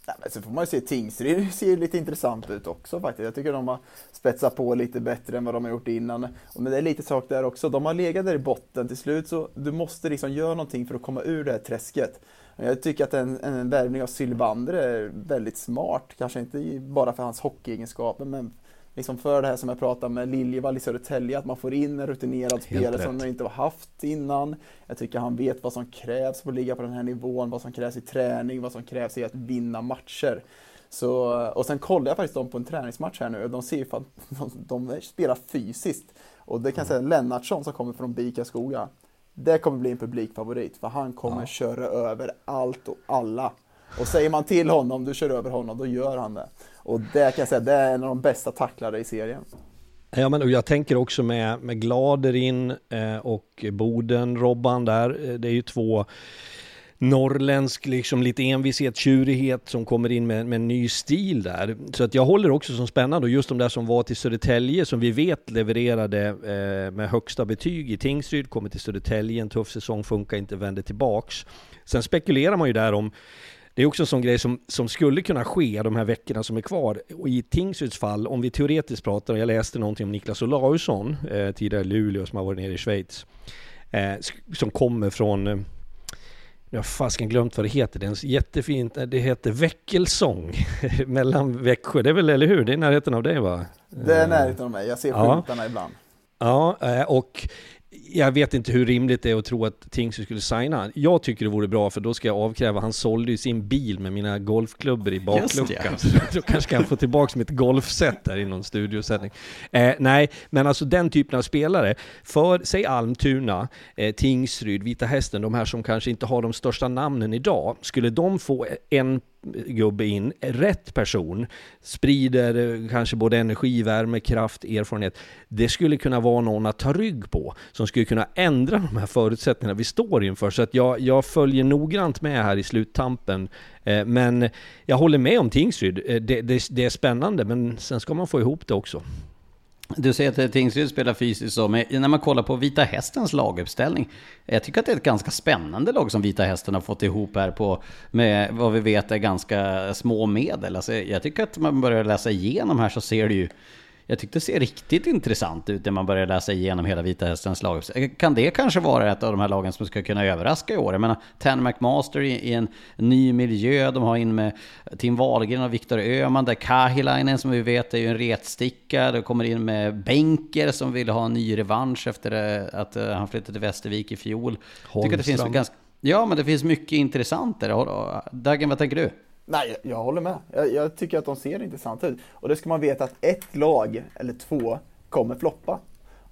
Ja, men så får man ju se Tingsryd ser ju lite intressant ut också faktiskt. Jag tycker de har spetsat på lite bättre än vad de har gjort innan. Men det är lite sak där också. De har legat där i botten till slut så du måste liksom göra någonting för att komma ur det här träsket. Jag tycker att en, en värvning av Sylvander är väldigt smart. Kanske inte bara för hans hockeyegenskaper men liksom för det här som jag pratade med Liljevall i Södertälje, att man får in en rutinerad spelare som man inte har haft innan. Jag tycker han vet vad som krävs för att ligga på den här nivån, vad som krävs i träning, vad som krävs i att vinna matcher. Så, och sen kollade jag faktiskt dem på en träningsmatch här nu och de ser ju fan, [laughs] de, de spelar fysiskt. Och det kan jag säga, Lennartsson som kommer från Bika Skoga, det kommer bli en publikfavorit för han kommer ja. köra över allt och alla. Och säger man till honom, du kör över honom, då gör han det. Och det kan jag säga, det är en av de bästa tacklare i serien. Ja, men jag tänker också med, med Gladerin eh, och Boden, Robban där, eh, det är ju två norrländsk, liksom lite envishet, tjurighet som kommer in med, med en ny stil där. Så att jag håller också som spännande och just de där som var till Södertälje som vi vet levererade eh, med högsta betyg i Tingsryd, kommer till Södertälje, en tuff säsong, funkar inte, vänder tillbaks. Sen spekulerar man ju där om det är också en sån grej som, som skulle kunna ske de här veckorna som är kvar. Och i Tingsryds fall, om vi teoretiskt pratar, jag läste någonting om Niklas Olausson, eh, tidigare Luleå som har varit nere i Schweiz, eh, som kommer från eh, jag har fasken glömt vad det heter. Det är jättefint, det heter Väckelsång [laughs] mellan Växjö. Det är väl, eller hur? Det är närheten av dig va? Det är närheten av mig. Jag ser skyltarna ja. ibland. Ja, eh, och jag vet inte hur rimligt det är att tro att Tingsryd skulle signa. Jag tycker det vore bra för då ska jag avkräva, han sålde ju sin bil med mina golfklubbor i bakluckan. [laughs] Då kanske kan jag få tillbaka mitt golfset där i någon studiosättning. Eh, nej, men alltså den typen av spelare, för säg Almtuna, eh, Tingsryd, Vita Hästen, de här som kanske inte har de största namnen idag, skulle de få en gubbe in, rätt person, sprider eh, kanske både energi, värme, kraft, erfarenhet. Det skulle kunna vara någon att ta rygg på, som skulle kunna ändra de här förutsättningarna vi står inför. Så att jag, jag följer noggrant med här i sluttampen. Eh, men jag håller med om Tingsryd. Eh, det, det, det är spännande, men sen ska man få ihop det också. Du säger att Tingsryd spelar fysiskt så, men när man kollar på Vita Hästens laguppställning. Jag tycker att det är ett ganska spännande lag som Vita Hästen har fått ihop här på, med vad vi vet är ganska små medel. Alltså, jag tycker att man börjar läsa igenom här så ser du ju jag tyckte det ser riktigt intressant ut när man börjar läsa igenom hela Vita Hästens lag. Kan det kanske vara ett av de här lagen som ska kunna överraska i år? Jag menar, Tan McMaster i, en ny miljö. De har in med Tim Wahlgren och Viktor Öhman. Där Kahilainen som vi vet är ju en retsticka. De kommer in med Benker som vill ha en ny revansch efter eh, att eh, han flyttade till Västervik i fjol. Tycker det finns ganska, ja, men det finns mycket intressant där. Dagen, vad tänker du? Nej, jag håller med. Jag, jag, tycker att de ser intressanta ut. Och det ska man veta att ett lag, eller två, kommer floppa.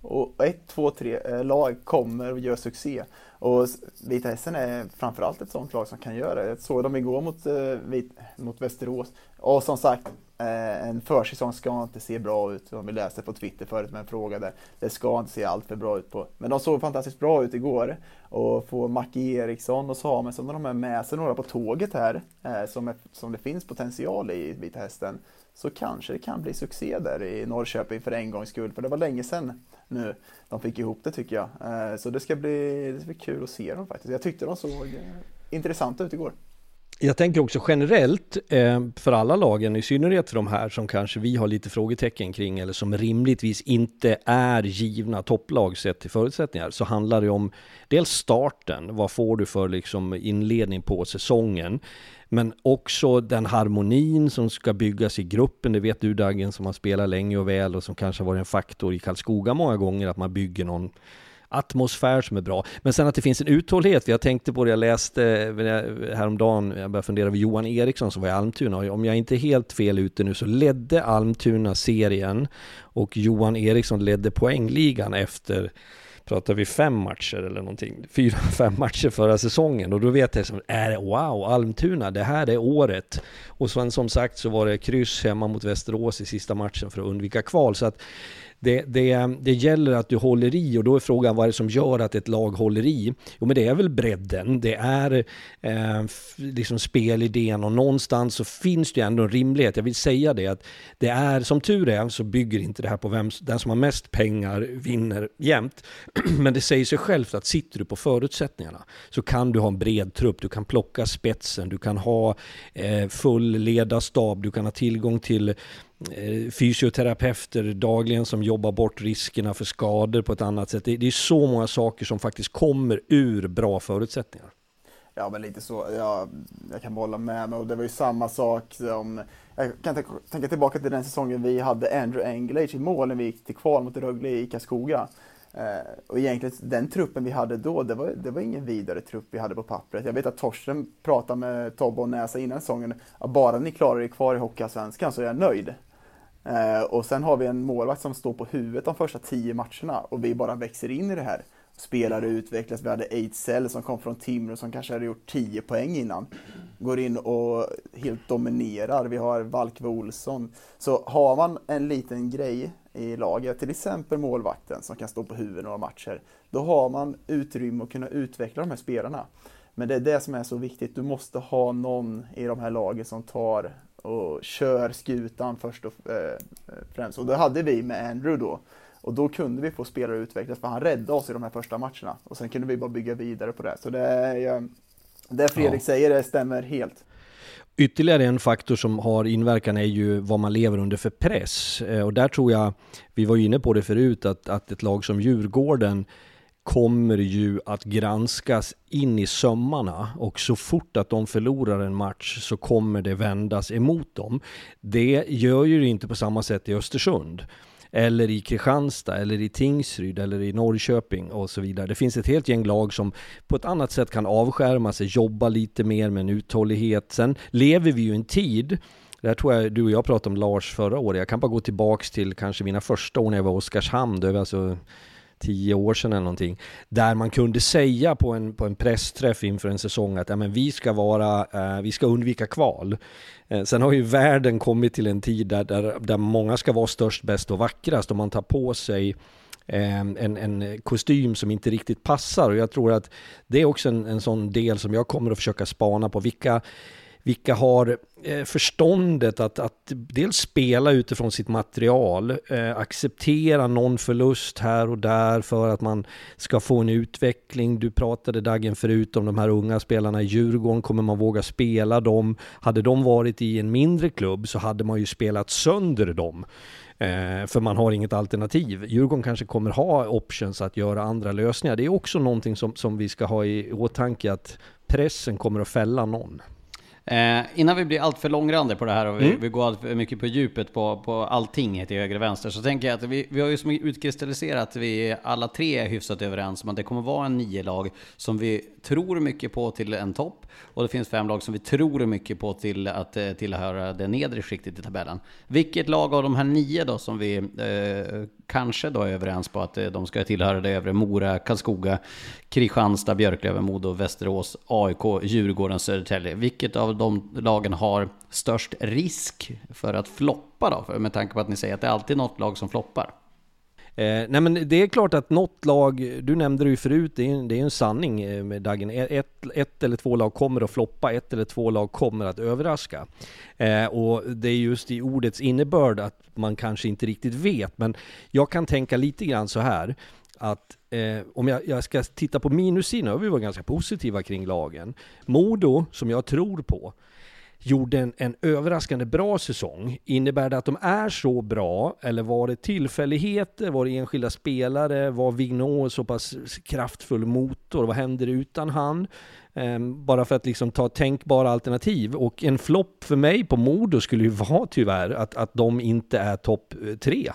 Och ett, två, tre eh, lag kommer och gör succé. Och Vita Hästen är framförallt ett sånt lag som kan göra det. Jag såg dem igår mot, eh, mot Västerås. Och som sagt, Eh, en försäsong ska inte se bra ut, som vi läste på Twitter förut med en fråga där. Det ska inte se allt för bra ut på. Men de såg fantastiskt bra ut igår. Och få Mackie Eriksson och Samuelsson och de är med sig några på tåget här, eh, som, är, som det finns potential i Vita Hästen, så kanske det kan bli succé där i Norrköping för en gångs skull. För det var länge sedan nu de fick ihop det tycker jag. Eh, så det ska bli, det ska bli kul att se dem faktiskt. Jag tyckte de såg intressanta ut igår. Jag tänker också generellt eh, för alla lagen, i synnerhet för de här som kanske vi har lite frågetecken kring eller som rimligtvis inte är givna topplag sett till förutsättningar, så handlar det om dels starten, vad får du för liksom inledning på säsongen, men också den harmonin som ska byggas i gruppen, det vet du Dagen som har spelat länge och väl och som kanske har varit en faktor i Karlskoga många gånger, att man bygger någon atmosfär som är bra. Men sen att det finns en uthållighet, jag tänkte på det, jag läste eh, häromdagen, jag började fundera över Johan Eriksson som var i Almtuna, och om jag inte är helt fel ute nu så ledde Almtuna serien och Johan Eriksson ledde poängligan efter pratar vi fem matcher eller någonting, fyra, [laughs] fem matcher förra säsongen och då vet jag som, är det wow, Almtuna, det här är året. Och sen som sagt så var det kryss hemma mot Västerås i sista matchen för att undvika kval. Så att det, det, det gäller att du håller i och då är frågan vad är det som gör att ett lag håller i? Jo men det är väl bredden, det är eh, liksom spelidén och någonstans så finns det ju ändå en rimlighet. Jag vill säga det att det är, som tur är så bygger inte det här på vem, den som har mest pengar vinner jämt. [clears throat] men det säger sig självt att sitter du på förutsättningarna så kan du ha en bred trupp, du kan plocka spetsen, du kan ha eh, full ledarstab, du kan ha tillgång till Eh, fysioterapeuter dagligen som jobbar bort riskerna för skador på ett annat sätt. Det, är så många saker som faktiskt kommer ur bra förutsättningar. Ja, men lite så. Ja, jag kan hålla med mig. Och det var ju samma sak som... Jag kan tänka tillbaka till den säsongen vi hade Andrew Engelage i mål när vi gick till kval mot Rögle i Karlskoga. Eh, och egentligen den truppen vi hade då, det var, det var ingen vidare trupp vi hade på pappret. Jag vet att Torsten pratade med Tobbe och Näsa innan säsongen, att bara ni klarar er kvar i Hockeyallsvenskan så är jag nöjd. Eh, och sen har vi en målvakt som står på huvudet de första tio matcherna och vi bara växer in i det här. Spelare utvecklas. Vi hade Ejdsell som kom från Timrå som kanske hade gjort 10 poäng innan. Går in och helt dominerar. Vi har Valkve Olsson. Så har man en liten grej i laget, till exempel målvakten som kan stå på huvudet några matcher, då har man utrymme att kunna utveckla de här spelarna. Men det är det som är så viktigt, du måste ha någon i de här lagen som tar och kör skutan först och eh, främst. Och det hade vi med Andrew då. Och då kunde vi få spelare utvecklas, för han räddade oss i de här första matcherna. Och sen kunde vi bara bygga vidare på det. Så det, är, det Fredrik ja. säger, det stämmer helt. Ytterligare en faktor som har inverkan är ju vad man lever under för press. Eh, och där tror jag, vi var inne på det förut, att, att ett lag som Djurgården kommer ju att granskas in i sömmarna och så fort att de förlorar en match så kommer det vändas emot dem. Det gör ju det inte på samma sätt i Östersund eller i Kristianstad, eller i Tingsryd, eller i Norrköping och så vidare. Det finns ett helt gäng lag som på ett annat sätt kan avskärma sig, jobba lite mer med en uthållighet. Sen lever vi ju i en tid det här tror jag du och jag pratade om Lars förra året. Jag kan bara gå tillbaks till kanske mina första år när jag var i Oskarshamn. Det var alltså tio år sedan eller någonting, där man kunde säga på en, på en pressträff inför en säsong att ja, men vi, ska vara, eh, vi ska undvika kval. Eh, sen har ju världen kommit till en tid där, där, där många ska vara störst, bäst och vackrast och man tar på sig eh, en, en kostym som inte riktigt passar och jag tror att det är också en, en sån del som jag kommer att försöka spana på. Vilka vilka har eh, förståndet att, att dels spela utifrån sitt material, eh, acceptera någon förlust här och där för att man ska få en utveckling. Du pratade Dagen förut om de här unga spelarna i Djurgården, kommer man våga spela dem? Hade de varit i en mindre klubb så hade man ju spelat sönder dem. Eh, för man har inget alternativ. Djurgården kanske kommer ha options att göra andra lösningar. Det är också någonting som, som vi ska ha i åtanke att pressen kommer att fälla någon. Eh, innan vi blir alltför långrandiga på det här och vi, mm. vi går allt för mycket på djupet på, på allting till höger och vänster så tänker jag att vi, vi har ju som utkristalliserat att vi alla tre är hyfsat överens om att det kommer vara en nio lag som vi tror mycket på till en topp och det finns fem lag som vi tror mycket på till att eh, tillhöra det nedre skiktet i tabellen. Vilket lag av de här nio då som vi eh, kanske då är överens på att eh, de ska tillhöra det övre Mora, Karlskoga, Kristianstad, Björklöven, Modo, Västerås, AIK, Djurgården, Södertälje. Vilket av de lagen har störst risk för att floppa då? Med tanke på att ni säger att det är alltid något lag som floppar. Eh, nej men det är klart att något lag, du nämnde det ju förut, det är, en, det är en sanning eh, med Dagen. E, ett, ett eller två lag kommer att floppa, ett eller två lag kommer att överraska. Eh, och det är just i ordets innebörd att man kanske inte riktigt vet, men jag kan tänka lite grann så här att eh, om jag, jag, ska titta på minussidan, har vi varit ganska positiva kring lagen. Modo, som jag tror på, gjorde en, en överraskande bra säsong. Innebär det att de är så bra, eller var det tillfälligheter? Var det enskilda spelare? Var Vigneault så pass kraftfull motor? Vad händer utan han? Um, bara för att liksom ta tänkbara alternativ. Och en flopp för mig på Modo skulle ju [laughs] vara tyvärr att, att de inte är topp eh, tre.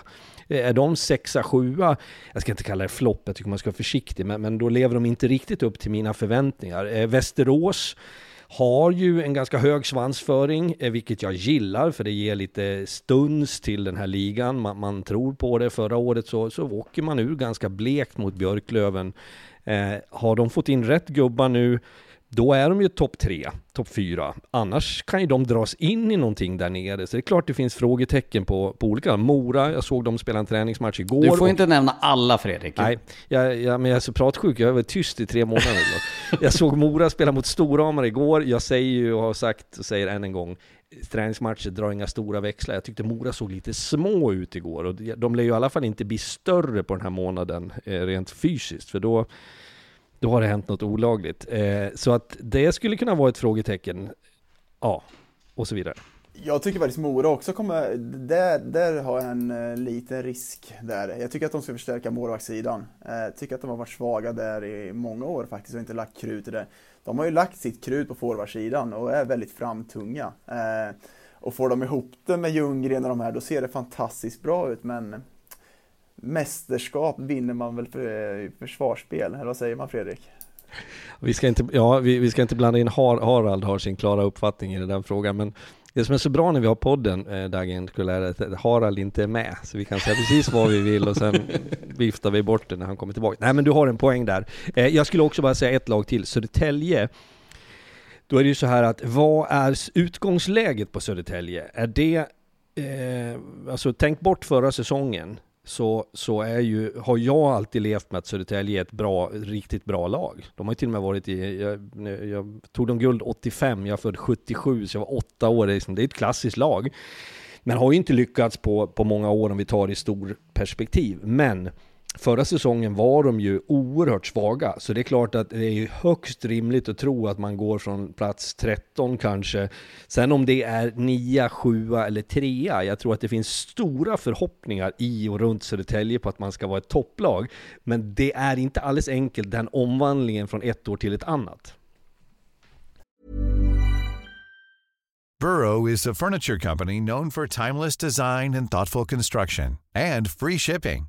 Eh, är de sexa, sjua, jag ska inte kalla det flopp, jag tycker man ska vara försiktig, men, men då lever de inte riktigt upp till mina förväntningar. Eh, Västerås har ju en ganska hög svansföring, eh, vilket jag gillar för det ger lite stuns till den här ligan. Man, man tror på det. Förra året så, så åker man ur ganska blekt mot Björklöven. Eh, har de fått in rätt gubbar nu då är de ju topp tre, topp fyra. Annars kan ju de dras in i någonting där nere. Så det är klart det finns frågetecken på, på olika. Mora, jag såg dem spela en träningsmatch igår. Du får och... inte nämna alla Fredrik. Nej, jag, jag, men jag är så pratsjuk. Jag har varit tyst i tre månader. [laughs] jag såg Mora spela mot Storhamar igår. Jag säger ju och har sagt och säger än en gång träningsmatcher drar inga stora växlar. Jag tyckte Mora såg lite små ut igår och de lär ju i alla fall inte bli större på den här månaden eh, rent fysiskt för då då har det hänt något olagligt. Eh, så att det skulle kunna vara ett frågetecken. Ja, och så vidare. Jag tycker faktiskt Mora också kommer, där, där har jag en eh, liten risk där. Jag tycker att de ska förstärka målvaktssidan. Eh, tycker att de har varit svaga där i många år faktiskt och inte lagt krut i det. De har ju lagt sitt krut på forwardsidan och är väldigt framtunga. Eh, och får de ihop det med Ljunggren och de här, då ser det fantastiskt bra ut men mästerskap vinner man väl för eh, försvarsspel, eller vad säger man Fredrik? Vi ska inte, ja, vi, vi ska inte blanda in Har, Harald har sin klara uppfattning i den frågan, men det som är så bra när vi har podden, eh, Dagen, är att Harald inte är med. Så vi kan säga precis vad vi vill och sen [laughs] viftar vi bort det när han kommer tillbaka. Nej men du har en poäng där. Eh, jag skulle också bara säga ett lag till, Södertälje. Då är det ju så här att vad är utgångsläget på Södertälje? Är det, eh, alltså tänk bort förra säsongen så, så är ju, har jag alltid levt med att Södertälje är ett bra, riktigt bra lag. De har ju till och med varit i, jag, jag tog de guld 85, jag är född 77, så jag var åtta år, liksom, det är ett klassiskt lag. Men har ju inte lyckats på, på många år om vi tar det i stor perspektiv. Men Förra säsongen var de ju oerhört svaga, så det är klart att det är högst rimligt att tro att man går från plats 13 kanske. Sen om det är 9, 7 eller 3, jag tror att det finns stora förhoppningar i och runt Södertälje på att man ska vara ett topplag. Men det är inte alldeles enkelt den omvandlingen från ett år till ett annat. Burrow is a furniture company known for timeless design and thoughtful construction and free shipping.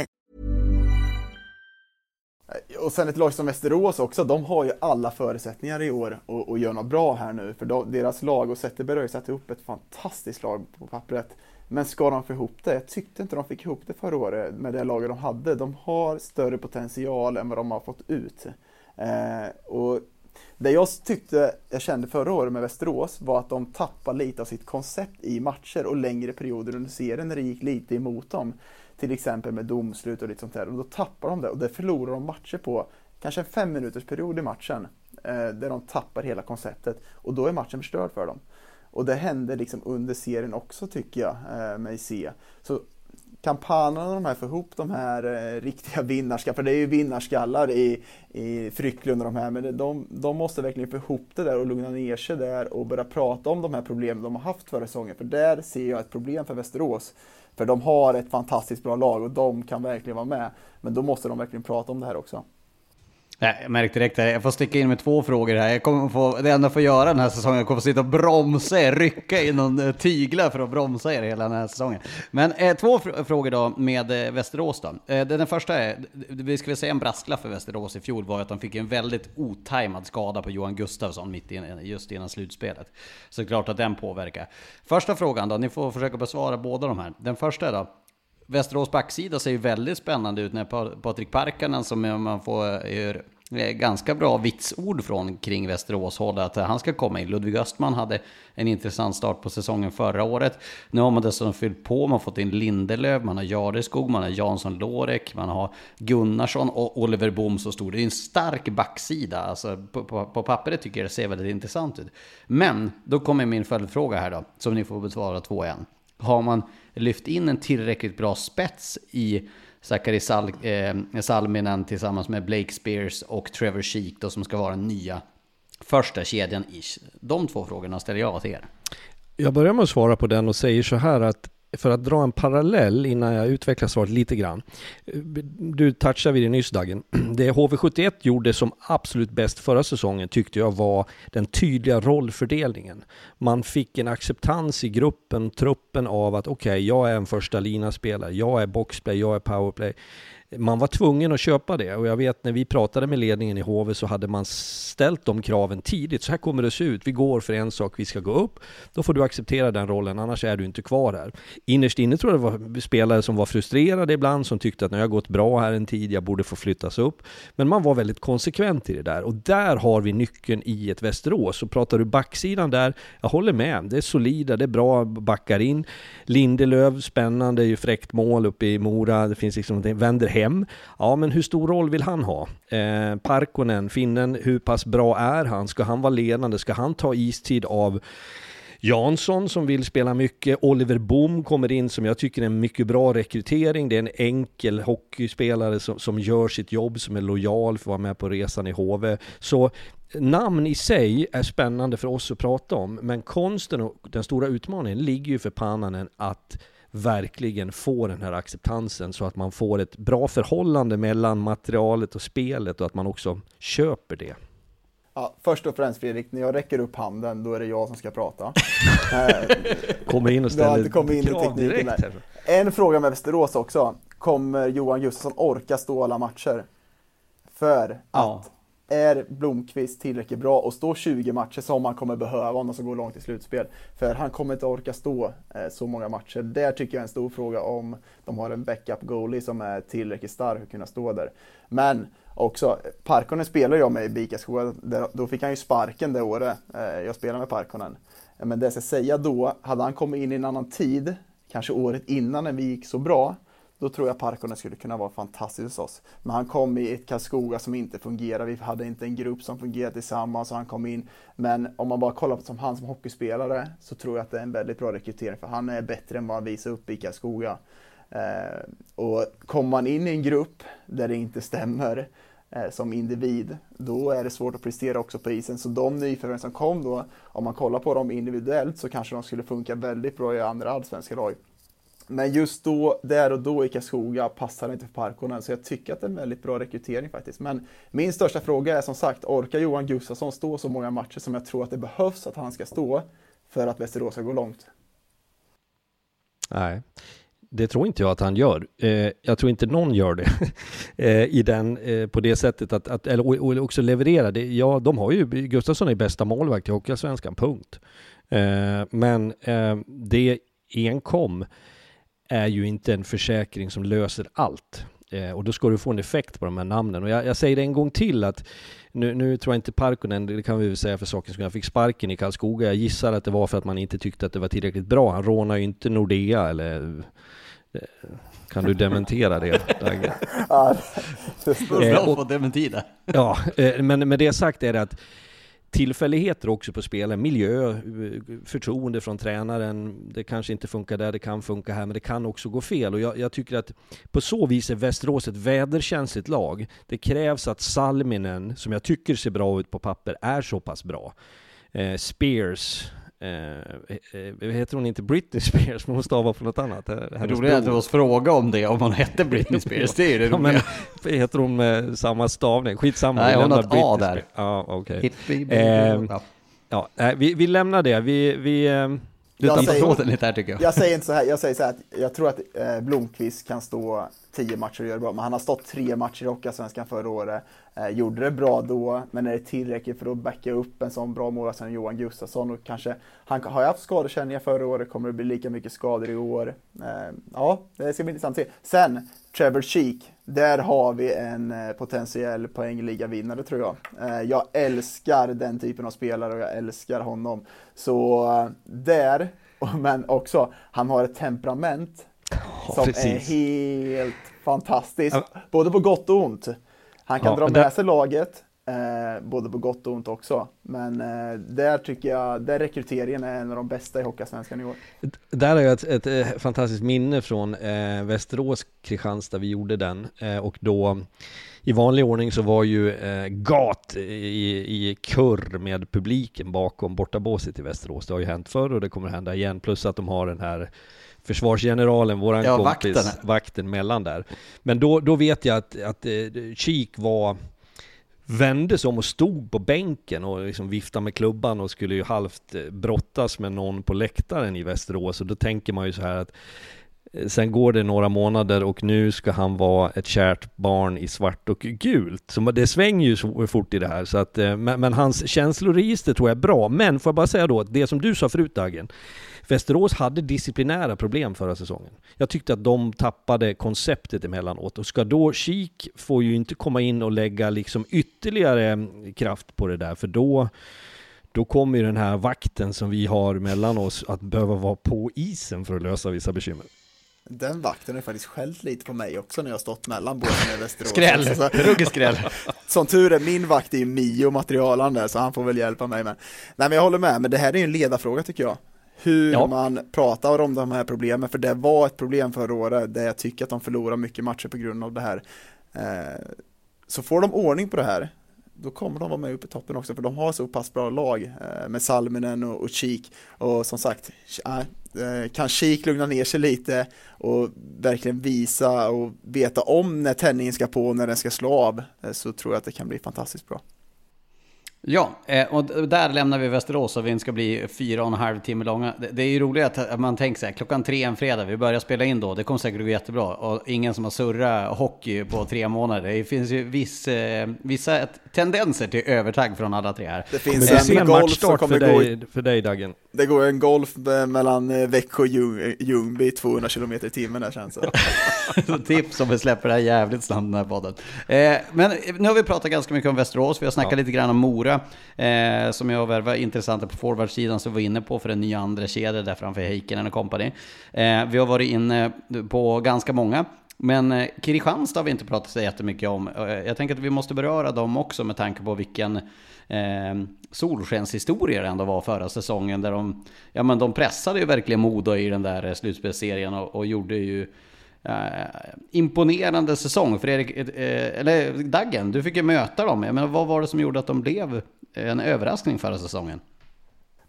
Eh, och sen ett lag som Västerås också, de har ju alla förutsättningar i år att göra något bra här nu. För de, deras lag, och Zetterberg har ju satt ihop ett fantastiskt lag på pappret. Men ska de få ihop det? Jag tyckte inte de fick ihop det förra året med det laget de hade. De har större potential än vad de har fått ut. Eh, och det jag tyckte jag kände förra året med Västerås var att de tappade lite av sitt koncept i matcher och längre perioder under serien när det gick lite emot dem. Till exempel med domslut och lite sånt där. Och då tappar de det och det förlorar de matcher på kanske en fem minuters period i matchen. Eh, där de tappar hela konceptet och då är matchen förstörd för dem. Och det hände liksom under serien också tycker jag eh, mig se. Så kampanjerna när de här får ihop de här eh, riktiga vinnarskallar, för det är ju vinnarskallar i, i Frycklund och de här, men de, de måste verkligen få ihop det där och lugna ner sig där och börja prata om de här problemen de har haft förra säsongen, för där ser jag ett problem för Västerås. För de har ett fantastiskt bra lag och de kan verkligen vara med, men då måste de verkligen prata om det här också. Jag märkte direkt här, jag får sticka in med två frågor här. Jag kommer få, det enda jag får göra den här säsongen, jag kommer få sitta och bromsa er, rycka i någon eh, tygla för att bromsa er hela den här säsongen. Men eh, två fr frågor då med eh, Västerås då. Eh, den första är, vi ska väl säga en brasklapp för Västerås i fjol var att de fick en väldigt otajmad skada på Johan Gustafsson mitt in, just innan slutspelet. Så det är klart att den påverkar. Första frågan då, ni får försöka besvara båda de här. Den första är då, Västerås backsida ser ju väldigt spännande ut när Patrik Parkanen som man får ganska bra vitsord från kring Västerås håll att han ska komma in. Ludvig Östman hade en intressant start på säsongen förra året. Nu har man dessutom fyllt på, man har fått in Lindelöf, man har Jareskog, man har Jansson Lorek, man har Gunnarsson och Oliver Bohm så stor. Det är en stark backsida, alltså på, på, på pappret tycker jag det ser väldigt intressant ut. Men då kommer min följdfråga här då, som ni får besvara två igen. Har man lyft in en tillräckligt bra spets i Sakari Sal eh, Salminen tillsammans med Blake Spears och Trevor Sheek då som ska vara den nya första kedjan ish. De två frågorna ställer jag till er. Jag börjar med att svara på den och säger så här att för att dra en parallell innan jag utvecklar svaret lite grann. Du touchade vid det nyss Dagen. [clears throat] Det HV71 gjorde som absolut bäst förra säsongen tyckte jag var den tydliga rollfördelningen. Man fick en acceptans i gruppen, truppen av att okej, okay, jag är en första lina spelare, jag är boxplay, jag är powerplay man var tvungen att köpa det och jag vet när vi pratade med ledningen i HV så hade man ställt de kraven tidigt. Så här kommer det se ut. Vi går för en sak, vi ska gå upp. Då får du acceptera den rollen, annars är du inte kvar här. Innerst inne tror jag det var spelare som var frustrerade ibland, som tyckte att nu har jag gått bra här en tid, jag borde få flyttas upp. Men man var väldigt konsekvent i det där och där har vi nyckeln i ett Västerås. Så pratar du backsidan där, jag håller med. Det är solida, det är bra backar in. Lindelöf, spännande, ju fräckt mål uppe i Mora. Det finns liksom, det vänder hem hem. Ja, men hur stor roll vill han ha? Eh, Parkonen, finnen, hur pass bra är han? Ska han vara ledande? Ska han ta istid av Jansson som vill spela mycket. Oliver Boom kommer in som jag tycker är en mycket bra rekrytering. Det är en enkel hockeyspelare som, som gör sitt jobb, som är lojal för att vara med på resan i HV. Så namn i sig är spännande för oss att prata om, men konsten och den stora utmaningen ligger ju för Pannanen att verkligen få den här acceptansen så att man får ett bra förhållande mellan materialet och spelet och att man också köper det. Ja, först och främst Fredrik, när jag räcker upp handen då är det jag som ska prata. [laughs] kommer in och ställer in krav direkt. Där. En fråga med Västerås också. Kommer Johan Gustafsson orka stå alla matcher? För ja. att är Blomqvist tillräckligt bra och stå 20 matcher som han kommer behöva om de ska gå långt i slutspel. För han kommer inte orka stå eh, så många matcher. Där tycker jag är en stor fråga om de har en backup goalie som är tillräckligt stark för att kunna stå där. Men också, Parkonen spelar jag med i Bikaskoga, då fick han ju sparken det året eh, jag spelade med Parkonen. Men det jag ska säga då, hade han kommit in i en annan tid, kanske året innan när vi gick så bra, då tror jag Parkonen skulle kunna vara fantastisk hos oss. Men han kom i ett Karlskoga som inte fungerar. Vi hade inte en grupp som fungerade tillsammans och han kom in. Men om man bara kollar på som han som hockeyspelare så tror jag att det är en väldigt bra rekrytering för han är bättre än vad han visar upp i Karlskoga. Eh, och kommer man in i en grupp där det inte stämmer eh, som individ, då är det svårt att prestera också på isen. Så de nyförvärv som kom då, om man kollar på dem individuellt så kanske de skulle funka väldigt bra i andra allsvenska lag. Men just då, där och då i Karlskoga passar inte för Parkonen, så jag tycker att det är en väldigt bra rekrytering faktiskt. Men min största fråga är som sagt, orkar Johan Gustafsson stå så många matcher som jag tror att det behövs att han ska stå för att Västerås ska gå långt? Nej, det tror inte jag att han gör. Eh, jag tror inte någon gör det [laughs] eh, i den, eh, på det sättet att, att eller också leverera. Det, ja, de har ju, Gustafsson är bästa målvakt i Hockeyallsvenskan, punkt. Eh, men eh, det enkom är ju inte en försäkring som löser allt. Eh, och då ska du få en effekt på de här namnen. Och jag, jag säger det en gång till att nu, nu, tror jag inte Parkonen, det kan vi väl säga för sakens skull, han fick sparken i Karlskoga. Jag gissar att det var för att man inte tyckte att det var tillräckligt bra. Han rånar ju inte Nordea eller eh, kan du dementera det, Dagge? [laughs] ja, det är bra att få dementi där. Ja, eh, men med det sagt är det att tillfälligheter också på spelen, miljö, eh, förtroende från tränaren. Det kanske inte funkar där, det kan funka här, men det kan också gå fel. Och jag, jag tycker att på så vis är Västerås ett väderkänsligt lag. Det krävs att Salminen, som jag tycker ser bra ut på papper, är så pass bra. Eh, Spears, Eh, eh, heter hon inte Britney Spears, men [laughs] hon stavar på något annat. Det roliga är att du måste fråga om det, om hon hette Britney Spears, det är det [laughs] ja, men, Heter hon med samma stavning? Skitsamma. Nej, hon har ett A där. Ja, okej. Okay. Eh, ja, vi, vi lämnar det. Vi, vi, eh, jag säger, lite här tycker jag. Jag säger inte så här, jag säger så här att jag tror att eh, Blomqvist kan stå tio matcher och göra det bra, men han har stått tre matcher i Hockeyallsvenskan förra året. Eh, gjorde det bra då, men är det tillräckligt för att backa upp en sån bra målvakt som Johan Gustafsson? Och kanske, han har ju haft skadekänningar förra året, kommer det bli lika mycket skador i år? Eh, ja, det ska bli intressant att se. Sen, Trevor Sheek, där har vi en eh, potentiell poängliga-vinnare tror jag. Eh, jag älskar den typen av spelare och jag älskar honom. Så eh, där, [laughs] men också, han har ett temperament som Precis. är helt fantastiskt. Både på gott och ont. Han kan ja, dra med sig laget, eh, både på gott och ont också. Men eh, där tycker jag, där rekryteringen är en av de bästa i Hockeysvenskan i år. Där har jag ett, ett, ett eh, fantastiskt minne från eh, Västerås, Kristianstad, vi gjorde den. Eh, och då i vanlig ordning så var ju eh, Gat i, i kurr med publiken bakom bortabåset i Västerås. Det har ju hänt förr och det kommer hända igen. Plus att de har den här försvarsgeneralen, våran Ja, kompis, vakten. vakten. mellan där. Men då, då vet jag att, att eh, Kik var vände sig om och stod på bänken och liksom viftade med klubban och skulle ju halvt eh, brottas med någon på läktaren i Västerås. Och då tänker man ju så här att eh, Sen går det några månader och nu ska han vara ett kärt barn i svart och gult. Så det svänger ju så fort i det här. Så att, eh, men, men hans känsloregister tror jag är bra. Men får jag bara säga då, det som du sa förut Dagen. Västerås hade disciplinära problem förra säsongen. Jag tyckte att de tappade konceptet emellanåt och ska då Kik får ju inte komma in och lägga liksom ytterligare kraft på det där för då då kommer ju den här vakten som vi har mellan oss att behöva vara på isen för att lösa vissa bekymmer. Den vakten har faktiskt skällt lite på mig också när jag stått mellan båten i Västerås. Skräll, Så- ruggig skräll. [laughs] Som tur är, min vakt är ju Mio materialen där, så han får väl hjälpa mig med. Nej men jag håller med, men det här är ju en ledarfråga tycker jag. Hur Ja. man pratar om de här problemen, för det var ett problem förra året, där jag tycker att de förlorar mycket matcher på grund av det här. Eh, så får de ordning på det här, då kommer de vara med uppe i toppen också, för de har så pass bra lag eh, med Salminen och, och Kik. Och som sagt, eh, kan Kik lugna ner sig lite och verkligen visa och veta om när tändningen ska på och när den ska slå av, så tror jag att det kan bli fantastiskt bra. Ja, eh, och där lämnar vi Västerås och vi ska bli fyra och en halv timme långa. Det- är ju roligt att man tänker så här, klockan tre en fredag, vi börjar spela in då, det kommer säkert gå jättebra. Och ingen som har surrat hockey på tre månader. Det finns ju viss, eh, vissa tendenser till övertagg från alla tre här. Det finns det en sen golf som matchstart kommer för gå, dig, för dig Dagen. det går en golf eh, mellan Växjö och Ljung- Ljungby 200 km i timmen där känns det. [laughs] Tips om vi släpper det här jävligt snabbt den här podden. Men nu har vi pratat ganska mycket om Västerås, vi har snackat lite grann om Mora, eh, som jag värvar intressanta på forwardsidan som vi var inne på för en ny andra kedja där framför Heikkinen och kompani. Eh, vi har varit inne på ganska många. Men eh, Kristianstad har vi inte pratat så jättemycket om. Eh, jag tänker att vi måste beröra dem också med tanke på vilken eh, solskenshistoria det ändå var förra säsongen. Där de, ja, men de pressade ju verkligen Modo i den där eh, slutspelsserien och, och gjorde ju Eh, imponerande säsong. För Erik, eh, eller Daggen, du fick ju möta dem. Jag menar, vad var det som gjorde att de blev eh, en överraskning förra säsongen?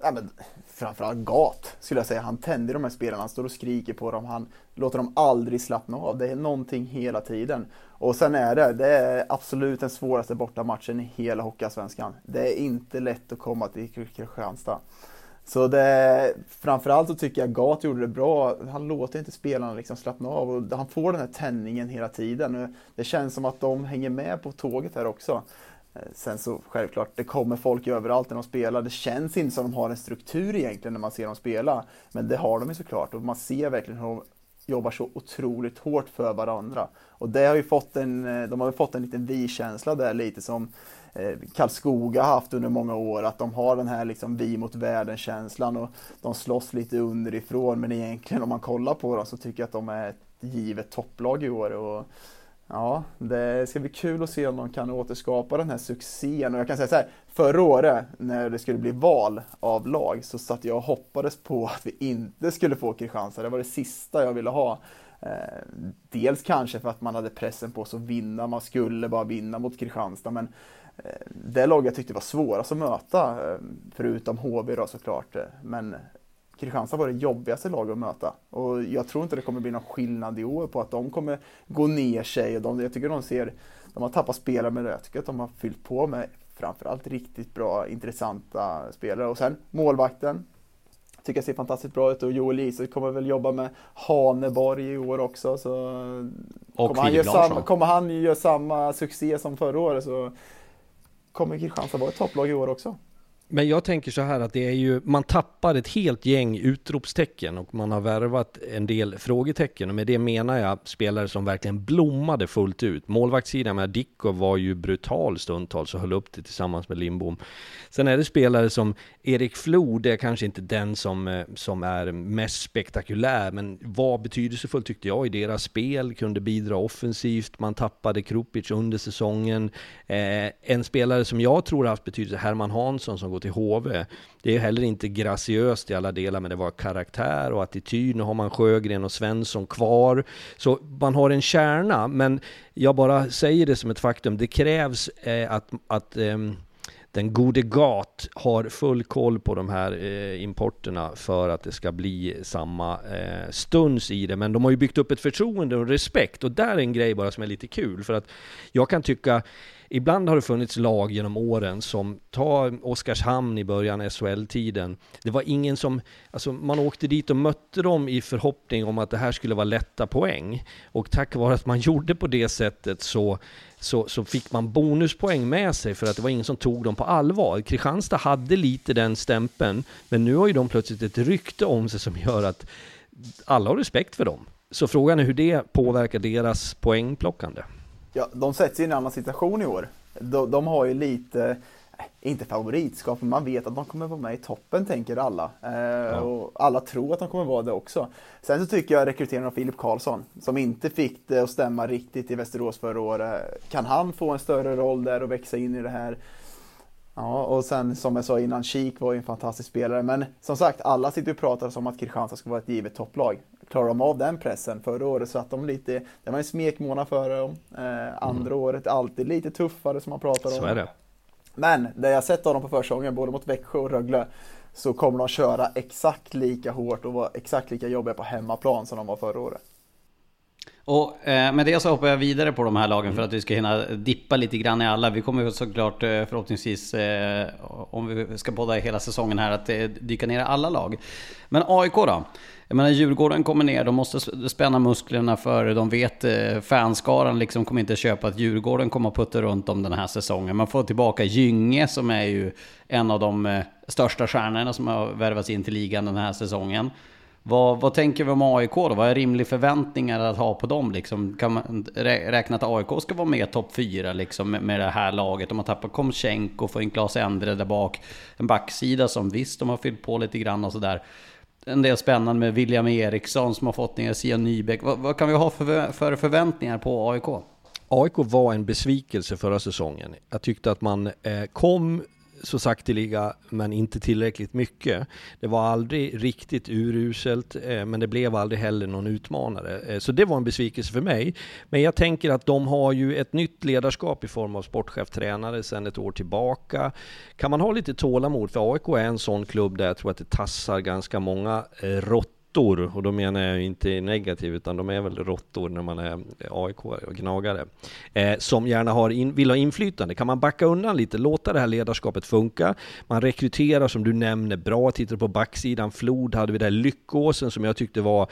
Ja, men framförallt Gat skulle jag säga. Han tänder de här spelarna, han står och skriker på dem, han låter dem aldrig slappna av. Det är någonting hela tiden. Och sen är det, det är absolut den svåraste bortamatchen i hela Hockeyallsvenskan. Det är inte lätt att komma till Kristianstad. Så det, framförallt så tycker jag Gat gjorde det bra. Han låter inte spelarna liksom slappna av och han får den här tändningen hela tiden. Det känns som att de hänger med på tåget här också. Eh, sen så självklart, det kommer folk överallt när de spelar. Det känns inte som de har en struktur egentligen när man ser dem spela. Men det har de ju såklart och man ser verkligen hur de jobbar så otroligt hårt för varandra. Och det har ju fått en, eh, de har ju fått en liten vi-känsla där lite som Eh, Karlskoga haft under många år. Att de har den här liksom vi mot världen-känslan och de slåss lite underifrån. Men egentligen om man kollar på dem så tycker jag att de är ett givet topplag i år. Och, Ja, det ska bli kul att se om de kan återskapa den här succén. Och jag kan säga så här, förra året när det skulle bli val av lag så satt jag och hoppades på att vi inte skulle få Kristianstad. Det var det sista jag ville ha. Eh, dels kanske för att man hade pressen på sig att vinna, man skulle bara vinna mot Kristianstad. Men det lag jag tyckte var svårast att möta, eh, förutom HV då såklart. eh, Men Kristianstad var det jobbigaste laget att möta. Och jag tror inte det kommer bli någon skillnad i år på att de kommer gå ner sig. Och de, jag tycker de ser, de har tappat spelare men jag tycker att de har fyllt på med framförallt riktigt bra, intressanta spelare. Och sen målvakten. Tycker jag ser fantastiskt bra ut och Joel Isak kommer väl jobba med Haneborg i år också. Så Och kommer, han göra samma, kommer han göra samma succé som förra året så kommer Kristianstad vara ett topplag i år också. Men jag tänker så här att det är ju, man tappar ett helt gäng utropstecken och man har värvat en del frågetecken och med det menar jag spelare som verkligen blommade fullt ut. Målvaktssidan med Dicko var ju brutal stundtals och höll upp det tillsammans med Lindbom. Sen är det spelare som Erik Flod, det är kanske inte den som, eh, som är mest spektakulär, men var betydelsefull tyckte jag i deras spel, kunde bidra offensivt, man tappade Krupic under säsongen. Eh, en spelare som jag tror har haft betydelse, Herman Hansson som går till HV. Det är heller inte graciöst i alla delar, men det var karaktär och attityd. Nu har man Sjögren och Svensson kvar. Så man har en kärna, men jag bara säger det som ett faktum. Det krävs eh, att, att eh, den gode Gat har full koll på de här eh, importerna för att det ska bli samma eh, stuns i det. Men de har ju byggt upp ett förtroende och respekt och där är en grej bara som är lite kul för att jag kan tycka Ibland har det funnits lag genom åren som, ta Oskarshamn i början, SHL-tiden. Det var ingen som, alltså man åkte dit och mötte dem i förhoppning om att det här skulle vara lätta poäng. Och tack vare att man [laughs] gjorde på det sättet så så, så fick man bonuspoäng med sig för att det var ingen som tog dem på allvar. Kristianstad hade lite den stämpeln, men nu har ju de plötsligt ett rykte om sig som gör att alla har respekt för dem. Så frågan är hur det påverkar deras poängplockande. Ja, de sätts i en annan situation i år. De, de har ju lite, inte favoritskap, men man vet att de kommer vara med i toppen, tänker alla. Eh, ja. Och alla tror att de kommer vara det också. Sen så tycker jag rekryteringen av Filip Karlsson, som inte fick det att stämma riktigt i Västerås förra året. Kan han få en större roll där och växa in i det här? Ja, och sen som jag sa innan, Kik var ju en fantastisk spelare. Men som sagt, alla sitter och pratar om att Kristianstad ska vara ett givet topplag. Klarar de av den pressen? Förra året satt de lite, det var en smekmånad för dem. Eh, andra mm. året alltid lite tuffare som man pratar om. Så är det. Men det jag sett av dem på försäsongen, både mot Växjö och Rögle, så kommer de köra exakt lika hårt och vara exakt lika jobbiga på hemmaplan som de var förra året. Och eh, med det så hoppar jag vidare på de här lagen för att vi ska hinna dippa lite grann i alla. Vi kommer såklart eh, förhoppningsvis, eh, om vi ska podda hela säsongen här, att eh, dyka ner i alla lag. Men AIK då? Jag menar Djurgården kommer ner, de måste spänna musklerna för de vet eh, fanskaran liksom kommer inte köpa att Djurgården kommer att putta runt om den här säsongen. Man får tillbaka Gynge som är ju en av de eh, största stjärnorna som har värvats in till ligan den här säsongen. Vad, vad tänker vi om AIK då? Vad är rimliga förväntningar att ha på dem? Liksom, kan man räkna att AIK ska vara med topp 4 liksom, med det här laget? De har tappat Komchenko, får in Klas Endre där bak. En backsida som visst, de har fyllt på lite grann och sådär en del spännande med William Eriksson som har fått ner Sia Nybeck. Vad, vad, kan vi ha för, för förväntningar på AIK? AIK var en besvikelse förra säsongen. Jag tyckte att man eh, kom så sakteliga, men inte tillräckligt mycket. Det var aldrig riktigt uruselt, eh, men det blev aldrig heller någon utmanare. Eh, så det var en besvikelse för mig. Men jag tänker att de har ju ett nytt ledarskap i form av sportcheftränare sedan ett år tillbaka. Kan man ha lite tålamod, för AIK är en sån klubb där jag tror att det tassar ganska många eh, råttor råttor, och då menar jag inte negativt, utan de är väl råttor när man är AIK och gnagare, eh, som gärna har in, vill ha inflytande. Kan man backa undan lite, låta det här ledarskapet funka? Man rekryterar, som du nämner, bra. Tittar på backsidan, Flod hade vi där, Lyckåsen som jag tyckte var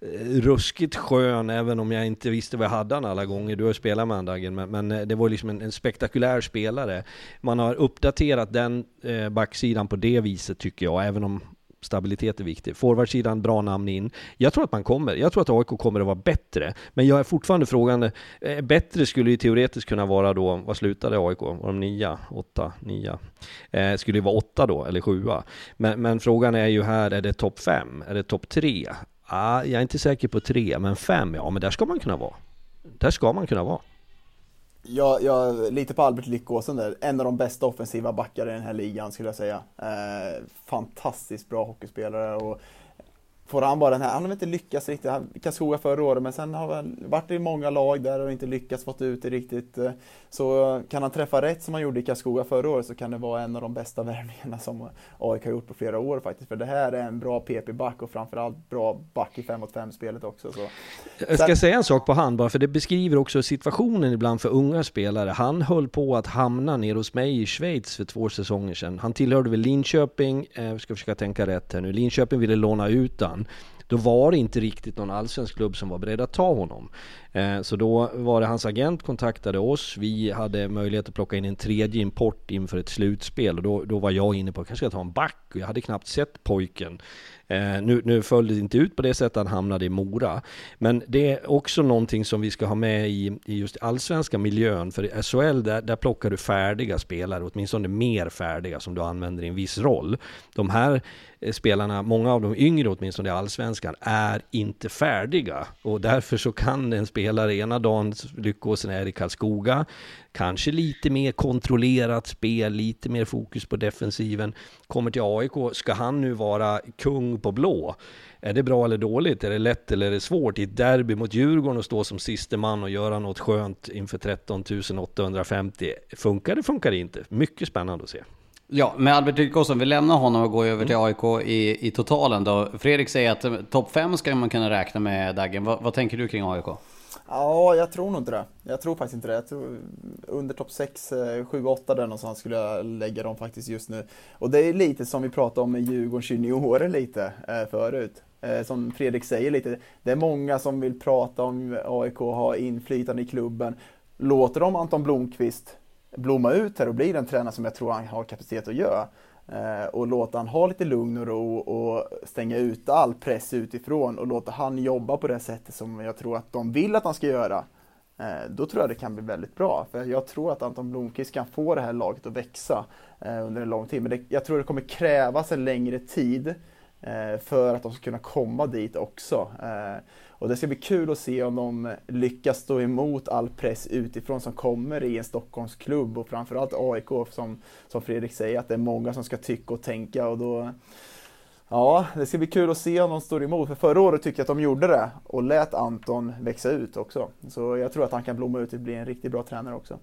eh, ruskigt skön, även om jag inte visste vad jag hade han alla gånger. Du har spelat med honom men, men eh, det var liksom en, en, spektakulär spelare. Man har uppdaterat den eh, backsidan på det viset tycker jag, även om stabilitet är viktig. Forwardsidan, bra namn in. Jag tror att man kommer. Jag tror att AIK kommer att vara bättre. Men jag är fortfarande frågande. Eh, bättre skulle ju teoretiskt kunna vara då, vad slutade AIK? Var de nia? Åtta? Nia? Eh, skulle det vara åtta då, eller sjua? Men, men frågan är ju här, är det topp fem? Är det topp tre? Ah, jag är inte säker på tre, men fem, ja men där ska man kunna vara. Där ska man kunna vara. Jag, jag, lite på Albert Lyckåsen där, en av de bästa offensiva backar i den här ligan skulle jag säga. Eh, fantastiskt bra hockeyspelare och får han bara den här, han har inte lyckats riktigt, Karlskoga förra året, men sen har han varit i många lag där och inte lyckats få ut det riktigt. Eh, så kan han träffa rätt som han gjorde i Karlskoga förra året så kan det vara en av de bästa [laughs] värvningarna som AIK har gjort på flera år faktiskt. För det här är en bra PP-back och framförallt bra back i 5 mot 5 spelet också. Så. Jag ska säga en sak på han bara, för det beskriver också situationen ibland för unga spelare. Han höll på att hamna nere hos mig i Schweiz för två säsonger sedan. Han tillhörde väl Linköping, eh, ska försöka tänka rätt här nu. Linköping ville låna ut han. Då var det inte riktigt någon allsvensk klubb som var beredd att ta honom. Eh, så då var det hans agent kontaktade oss. Vi hade möjlighet att plocka in en tredje import inför ett slutspel och då, då var jag inne på att kanske ska ta en back och jag hade knappt sett pojken. Eh, nu, nu föll det inte ut på det sättet, han hamnade i Mora. Men det är också någonting som vi ska ha med i, i just allsvenska miljön. För i SHL, där, där plockar du färdiga spelare, åtminstone mer färdiga som du använder i en viss roll. De här eh, spelarna, många av de yngre åtminstone i allsvenskan, är inte färdiga. Och därför så kan en spelare ena dagen lyckåsen är i Karlskoga, kanske lite mer kontrollerat spel, lite mer fokus på defensiven. Kommer till AIK, ska han nu vara kung på blå? Är det bra eller dåligt? Är det lätt eller är det svårt i ett derby mot Djurgården att stå som siste man och göra något skönt inför 13 850? Funkar det, funkar det inte? Mycket spännande att se. Ja, med Albert Rydkosson, vi lämnar honom och går över till AIK i, i totalen då. Fredrik säger att eh, topp 5 ska man kunna räkna med Daggen. Vad, vad tänker du kring AIK? Ja, jag tror nog inte det. Jag tror faktiskt inte det. Jag tror under topp 6, 7, 8 där någonstans skulle jag lägga dem faktiskt just nu. Och det är lite som vi pratade om med Djurgårdens juniorer lite eh, förut. Eh, som Fredrik säger lite, det är många som vill prata om AIK, ha inflytande i klubben. Låter de Anton Blomqvist blomma ut här och bli den tränare som jag tror han har kapacitet att göra. Eh, och låta han ha lite lugn och ro och stänga ut all press utifrån och låta han jobba på det sättet som jag tror att de vill att han ska göra. Eh, då tror jag det kan bli väldigt bra. För jag tror att Anton Blomqvist kan få det här laget att växa eh, under en lång tid. Men det, jag tror det kommer krävas en längre tid för att de ska kunna komma dit också. Och det ska bli kul att se om de lyckas stå emot all press utifrån som kommer i en Stockholmsklubb och framförallt AIK som, som Fredrik säger att det är många som ska tycka och tänka och då Ja, det ska bli kul att se om de står emot. För förra året tyckte jag att de gjorde det och lät Anton växa ut också. Så jag tror att han kan blomma ut och bli en riktigt bra tränare också.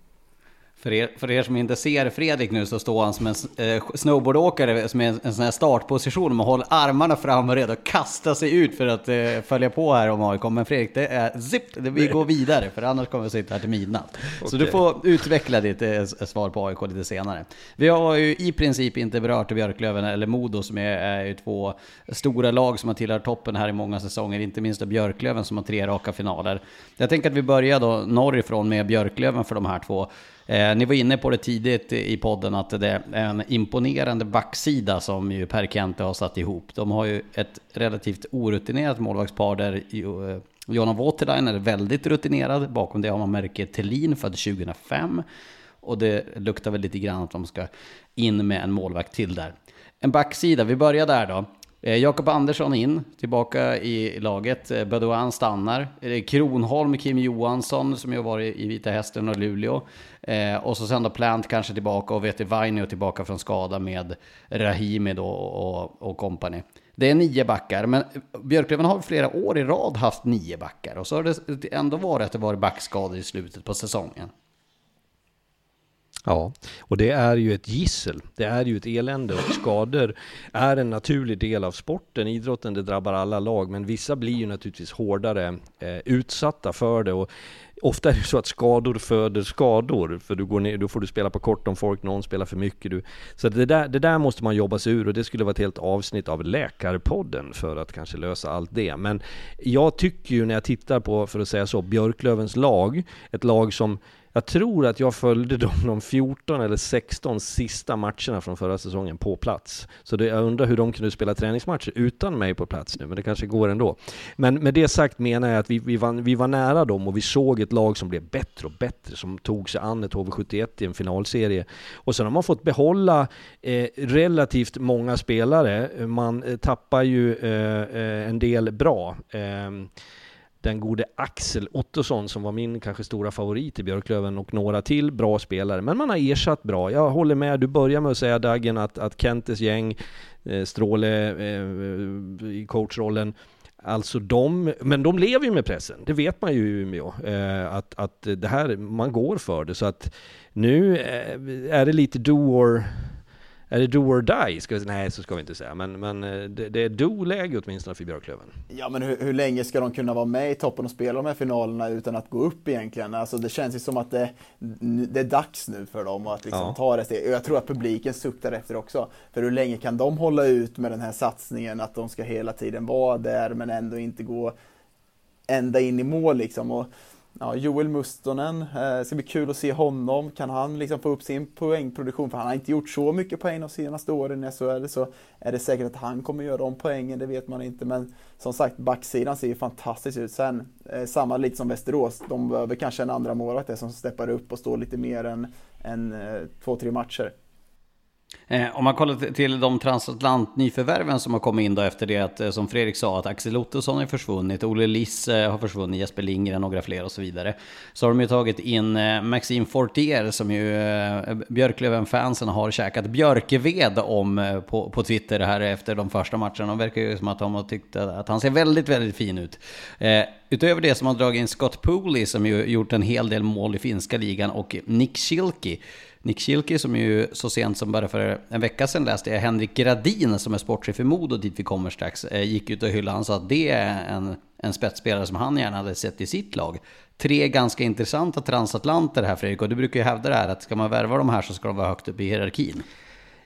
För er, för er som inte ser Fredrik nu så står han som en eh, snowboardåkare som är en, en sån här startposition och håller armarna fram och redo att kasta sig ut för att eh, följa på här om AIK. Men Fredrik, det är zip, det, vi går vidare för annars kommer vi sitta här till midnatt. Okay. Så du får utveckla ditt eh, svar på AIK lite senare. Vi har ju i princip inte berört Björklöven eller Modo som är, är ju två stora lag som har tillhört toppen här i många säsonger. Inte minst Björklöven som har tre raka finaler. Jag tänker att vi börjar då norrifrån med Björklöven för de här två. Eh, ni var inne på det tidigt i podden att det är en imponerande backsida som ju Per Kente har satt ihop. De har ju ett relativt orutinerat målvaktspar där eh, Jonna Waterline är väldigt rutinerad. Bakom det har man märket Thelin född 2005. Och det luktar väl lite grann att de ska in med en målvakt till där. En backsida, vi börjar där då. Eh, Jakob Andersson in, tillbaka i laget. Eh, Badouan stannar. Eh, Kronholm, Kim Johansson som ju har varit i Vita Hästen och Luleå. Och så sen då Plant kanske tillbaka och Vete Vainio tillbaka från skada med Rahimi då och, och company. Det är nio backar, men Björklöven har flera år i rad haft nio backar. Och så har det ändå varit att det varit backskador i slutet på säsongen. Ja, och det är ju ett gissel. Det är ju ett elände och skador är en naturlig del av sporten. Idrotten, det drabbar alla lag, men vissa blir ju naturligtvis hårdare eh, utsatta för det. Och ofta är det så att skador föder skador, för du går ner, då får du spela på kort om folk, någon spelar för mycket. Du. Så det där, det där måste man jobba sig ur och det skulle vara ett helt avsnitt av Läkarpodden för att kanske lösa allt det. Men jag tycker ju när jag tittar på, för att säga så, Björklövens lag, ett lag som jag tror att jag följde dem de 14 eller 16 sista matcherna från förra säsongen på plats. Så det, jag undrar hur de kunde spela träningsmatcher utan mig på plats nu, men det kanske går ändå. Men med det sagt menar jag att vi, vi, var, vi var nära dem och vi såg ett lag som blev bättre och bättre, som tog sig an ett HV71 i en finalserie. Och sen har man fått behålla eh, relativt många spelare. Man eh, tappar ju eh, eh en del bra. Ehm, den gode Axel Ottosson som var min kanske stora favorit i Björklöven och några till bra spelare. Men man har ersatt bra. Jag håller med, du börjar med att säga Dagen att, att Kentes gäng, eh, Stråle eh, i coachrollen, Alltså de, men de lever ju med pressen, det vet man ju i Umeå. Eh, att, att det här, man går för det. Så att nu eh, är det lite do or är det do or die? Ska vi, nej, så ska vi inte säga. Men, men eh, det, det är do-läge åtminstone för Björklöven. Ja, men hur, hur, länge ska de kunna vara med i toppen och spela de här finalerna utan att gå upp egentligen? Alltså, det känns ju som att det, det är dags nu för dem att liksom ja. ta det steget. Jag tror att publiken suktar efter också. För hur länge kan de hålla ut med den här satsningen att de ska hela tiden vara där men ändå inte gå ända in i mål liksom? Och, Ja, Joel Mustonen, eh, ska bli kul att se honom. Kan han liksom få upp sin poängproduktion? För han har inte gjort så mycket poäng de senaste åren i SHL. Så är det säkert att han kommer göra de poängen, det vet man inte. Men som sagt, backsidan ser ju fantastiskt ut. Sen, eh, samma lite som Västerås, de behöver kanske en andra målvakt som steppar upp och står lite mer än, än eh, två, tre matcher. Eh, om man kollar till de transatlant-nyförvärven som har kommit in då efter det att, eh, som Fredrik sa, att Axel Ottosson är försvunnit, Olle Liss eh, har försvunnit, Jesper Lindgren, några fler och så vidare. Så har de ju tagit in eh, Maxime Fortier som ju Björklöven-fansen har käkat björkeved om på, på Twitter här efter de första matcherna. De verkar ju som att de har tyckt att han ser väldigt, väldigt fin ut. Utöver det som har dragit in Scott Pooley som ju gjort en hel del mål i finska ligan och Nick Schilke Nick Schilke som ju så sent som bara för en vecka sedan läste jag Henrik Gradin som är sportchef i Modo dit vi kommer strax eh, gick ut och hyllade. Han sa att det är en, en spetsspelare som han gärna hade sett i sitt lag. Tre ganska intressanta transatlanter här Fredrik och du brukar ju hävda det här att ska man värva de här så ska de vara högt upp i hierarkin.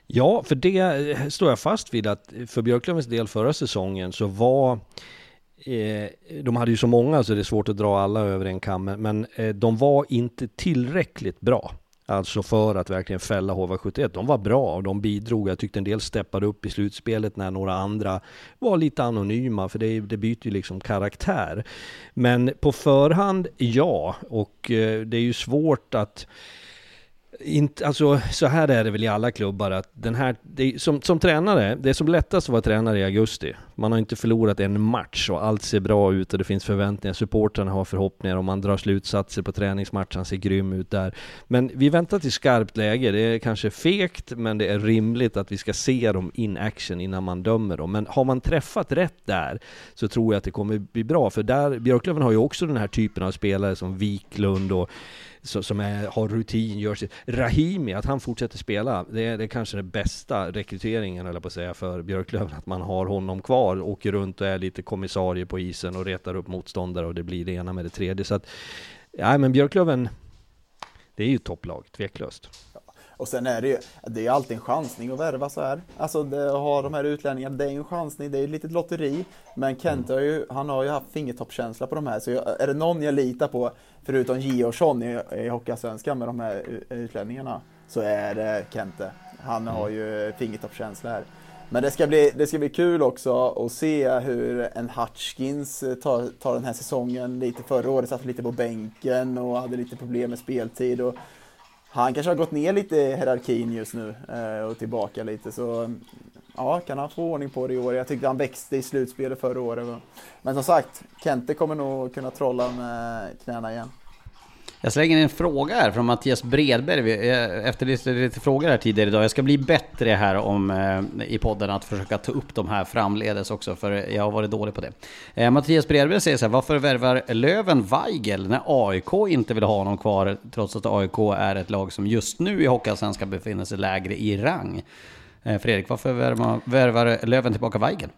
Ja, för det eh, står jag fast vid att för Björklövens del förra säsongen så var eh, de hade ju så många så det är svårt att dra alla över en kam, men de var inte tillräckligt bra. Alltså för att verkligen fälla HV71. De var bra och de bidrog. Jag tyckte en del steppade upp i slutspelet när några andra var lite anonyma, för det, det byter ju liksom karaktär. Men på förhand, ja. Och eh, det är ju svårt att inte, alltså, så här är det väl i alla klubbar att den här, det, som, som tränare, det är som lättast att vara tränare i augusti. Man har inte förlorat en match och allt ser bra ut och det finns förväntningar. Supportrarna har förhoppningar och man drar slutsatser på träningsmatchen, ser grym ut där. Men vi väntar till skarpt läge. Det är kanske fegt, men det är rimligt att vi ska se dem in action innan man dömer dem. Men har man träffat rätt där så tror jag att det kommer bli bra. För där, Björklöven har ju också den här typen av spelare som Wiklund och som är, har rutin, gör sitt. Rahimi, att han fortsätter spela, det är, det är kanske den bästa rekryteringen, eller på att säga, för Björklöven. Att man har honom kvar, åker runt och är lite kommissarie på isen och retar upp motståndare och det blir det ena med det tredje. Så att, ja men Björklöven, det är ju topplag, tveklöst. Och sen är det ju, det är alltid en chansning att värva så här. Alltså det, ha de här utlänningarna, det är ju en chansning, det är ett litet lotteri. Men Kent har ju, han har ju haft fingertoppkänsla på de här, så jag, är det någon jag litar på, förutom Georgsson i, i Hockeyallsvenskan med de här utlänningarna, så är det Kente. Han har ju fingertoppkänsla här. Men det ska, bli, det ska bli kul också att se hur en Hutchkins tar, tar den här säsongen. Lite förra året satt lite på bänken och hade lite problem med speltid. Och han kanske har gått ner lite i hierarkin just nu eh, och tillbaka lite så ja, kan han få ordning på det i år. Jag tyckte han växte i slutspelet förra året. Men som sagt, Kente kommer nog kunna trolla med knäna igen. Jag slänger in en fråga här från Mattias Bredberg. Jag efterlyste lite frågor här tidigare idag. Jag ska bli bättre här om, eh, i podden att försöka ta upp de här framledes också, för jag har varit dålig på det. Eh, Mattias Bredberg säger så här, varför värvar Löven Weigel när AIK inte vill ha honom kvar, trots att AIK är ett lag som just nu i Hockeyallsvenskan befinner sig lägre i rang? Eh, Fredrik, varför värvar, värvar Löven tillbaka Weigel?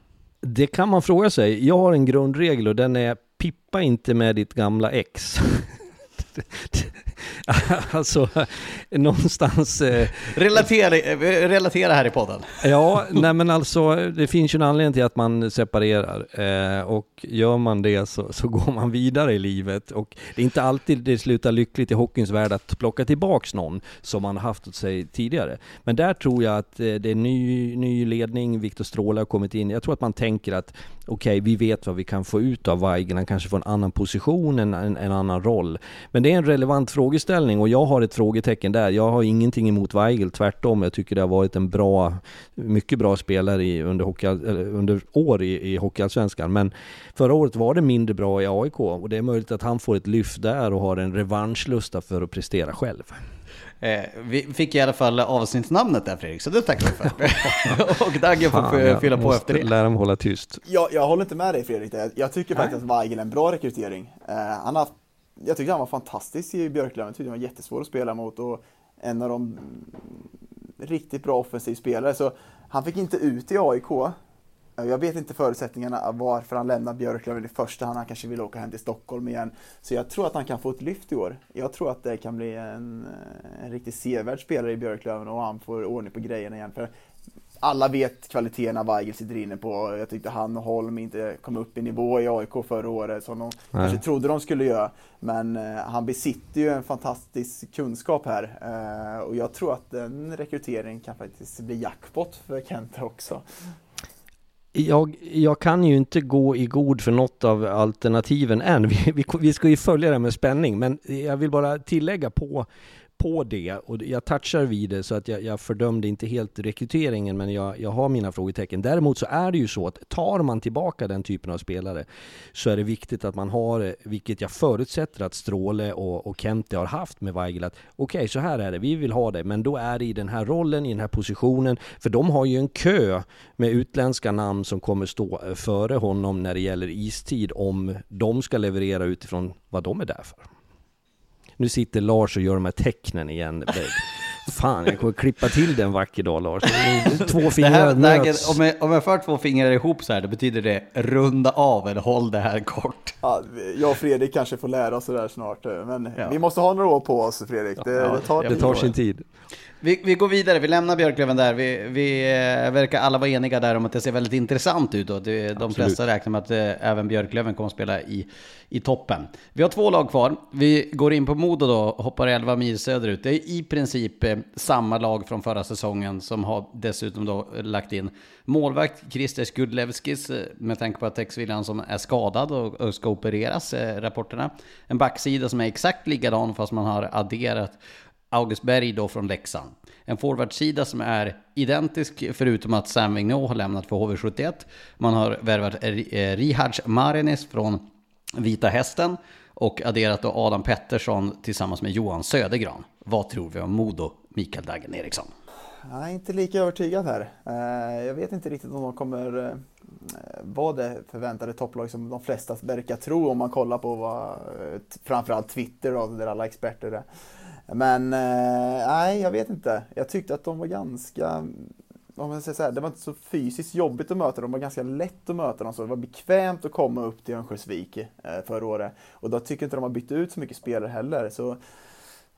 Det kan man fråga sig. Jag har en grundregel och den är pippa inte med ditt gamla ex. [laughs] to, [laughs] [laughs] alltså, någonstans... Eh, relatera, relatera här i podden. ja, nej men alltså, det finns ju en anledning till att man separerar. Eh, och gör man det så, så, går man vidare i livet. Och det är inte alltid det slutar lyckligt i hockeyns värld att plocka tillbaks någon som man haft åt sig tidigare. Men där tror jag att eh, det är ny, ny ledning, Viktor Stråle har kommit in. Jag tror att man tänker att okej, okay, vi vet vad vi kan få ut av Weigel. Han kanske får en annan position, en, en, en, annan roll. Men det är en relevant frågeställning och jag har ett frågetecken där. Jag har ingenting emot Weigel, tvärtom. Jag tycker det har varit en bra, mycket bra spelare i, under, hockey, under år i, i Hockeyallsvenskan. Men förra året var det mindre bra i AIK och det är möjligt att han får ett lyft där och har en revanschlusta för att prestera själv. Eh, vi fick i alla fall avsnittsnamnet där Fredrik, så det tackar vi för. [laughs] och Dagge får Fan, fylla på efter det. lära mig hålla tyst. Ja, jag håller inte med dig Fredrik, jag tycker faktiskt att Weigel är en bra rekrytering. Eh, han har, jag tyckte han var fantastisk i Björklöven, jag tyckte han var jättesvår att spela mot och en av de riktigt bra offensivspelare. Så han fick inte ut i AIK, jag vet inte förutsättningarna varför han lämnar Björklöven i första hand. Han kanske vill åka hem till Stockholm igen. Så jag tror att han kan få ett lyft i år. Jag tror att det kan bli en, en riktigt sevärd spelare i Björklöven och han får ordning på grejerna igen. För alla vet kvaliteterna Weigel sitter inne på. Jag tyckte han och Holm inte kom upp i nivå i AIK förra året som de Nej. kanske trodde de skulle göra. Men eh, han besitter ju en fantastisk kunskap här eh, och jag tror att en rekrytering kan faktiskt bli jackpot för Kent också jag, jag, kan ju inte gå i god för något av alternativen än. [laughs] Vi, vi, vi, ska ju följa det med spänning, men jag vill bara tillägga på, på det, och jag touchar vid det så att jag, jag fördömde inte helt rekryteringen, men jag, jag har mina frågetecken. Däremot så är det ju så att tar man tillbaka den typen av spelare så är det viktigt att man har, vilket jag förutsätter att Stråle och, och Kente har haft med Weigel, att okej, okay, så här är det, vi vill ha det, men då är det i den här rollen, i den här positionen, för de har ju en kö med utländska namn som kommer stå eh, före honom när det gäller istid om de ska leverera utifrån vad de är där för. Nu sitter Lars och gör de här tecknen igen. [laughs] Fan, jag kommer klippa till den vacker dag Lars. Två fingrar möts. Om jag, om jag för två fingrar ihop så här, då betyder det runda av eller håll det här kort. Ja, jag och Fredrik kanske får lära oss det där snart, men ja. vi måste ha några år på oss Fredrik. Det, ja, det tar, det tar sin tid. Vi, vi, går vidare, vi lämnar Björklöven där. Vi, vi eh, verkar alla vara eniga där om att det ser väldigt intressant ut. Och det, de flesta räknar med att eh, även Björklöven kommer att spela i, i toppen. Vi har två lag kvar. Vi går in på Modo då hoppar 11 mil söderut. Det är i princip eh, samma lag från förra säsongen som har dessutom då lagt in målvakt Christer Skudlevskis med tanke på att Tex Williamson är skadad och ska opereras, rapporterna. En backsida som är exakt likadan fast man har adderat August Berg då från Leksand. En forwardsida som är identisk förutom att Sam Vigneault har lämnat för HV71. Man har värvat eh, Rihards Marinis från Vita Hästen och adderat då Adam Pettersson tillsammans med Johan Södergran. Vad tror vi om Modo, Mikael Dagen Eriksson? Jag är inte lika övertygad här. Eh, jag vet inte riktigt om de kommer eh, vara det förväntade topplag som de flesta verkar tro om man kollar på vad framförallt Twitter och där alla experter är. Men eh, nej, jag vet inte. Jag tyckte att de var ganska om man säger så här, det var inte så fysiskt jobbigt att möta dem, det var ganska lätt att möta dem. Så det var bekvämt att komma upp till Örnsköldsvik eh, förra året. Och då tycker jag inte de har bytt ut så mycket spelare heller. Så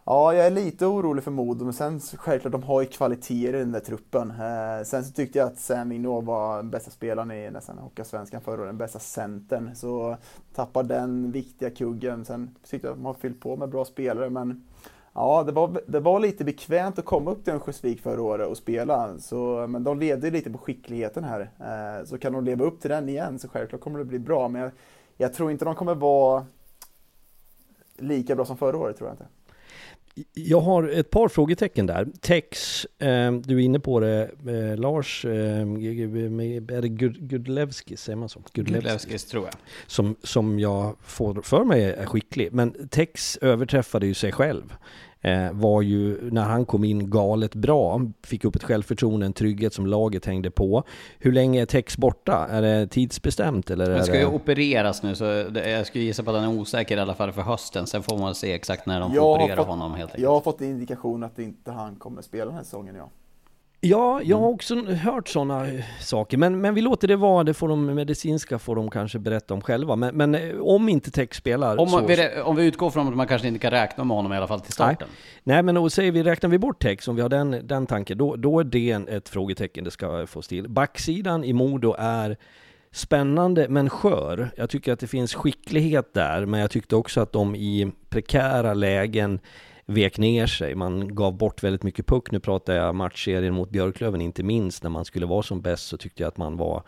Ja, jag är lite orolig för Modo, men sen självklart, de har ju kvaliteter i den där truppen. Eh, sen så tyckte jag att Sam Vigneault var bästa spelaren i nästan Hockeyallsvenskan förra året, den bästa centern. Så tappar den viktiga kuggen. Sen tyckte jag att de har fyllt på med bra spelare, men Ja, det var, det var lite bekvämt att komma upp till Örnsköldsvik förra året och spela. Så, men de levde lite på skickligheten här. Eh, så kan de leva upp till den igen så självklart kommer det bli bra. Men jag, jag tror inte de kommer vara lika bra som förra året, tror jag inte. Jag har ett par frågetecken där. Tex, eh, du är inne på det. Eh, Lars, eh, är det Gudlevskis, säger man så? Gudlevskis tror jag. Som, som jag får för mig är skicklig. Men Tex överträffade ju sig själv var ju när han kom in galet bra. Fick upp ett självförtroende, en trygghet som laget hängde på. Hur länge är Tex borta? Är det tidsbestämt eller? Han ska ju opereras nu så jag skulle gissa på att han är osäker i alla fall för hösten. Sen får man se exakt när de får jag operera fått, honom helt enkelt. Jag har fått indikation att inte han kommer spela den här säsongen, ja. Ja, jag har också hört sådana saker, men, men vi låter det vara, det får de medicinska får de kanske berätta om själva. Men, men eh, om inte Tech spelar... Om, så... om vi utgår från att man kanske inte kan räkna med honom i alla fall till starten. Nej, Nej men då säger vi, räknar vi bort Tech, om vi har den, den tanken, då, då är det ett frågetecken det ska få still. Backsidan i Modo är spännande men skör. Jag tycker att det finns skicklighet där, men jag tyckte också att de i prekära lägen vek ner sig. Man gav bort väldigt mycket puck. Nu pratar jag matchserien mot Björklöven, inte minst när man skulle vara som bäst så tyckte jag att man var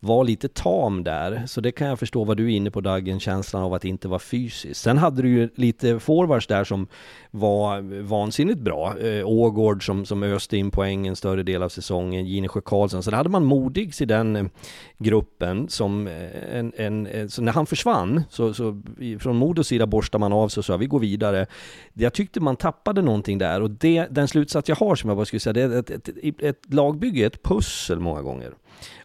var lite tam där. Så det kan jag förstå vad du är inne på Dagen, känslan av att inte vara fysisk. Sen hade du ju lite forwards där som var vansinnigt bra. Eh, Ågård som, som öste in poäng en större del av säsongen, Ginesjö Karlsson. Sen hade man Modigs i den eh, gruppen som eh, en, en, eh, så när han försvann, så, så från Modos sida borstade man av sig och sa vi går vidare. Jag tyckte man tappade någonting där och det, den slutsats jag har som jag bara skulle säga, det är ett, ett, ett, ett lagbygge, ett pussel många gånger.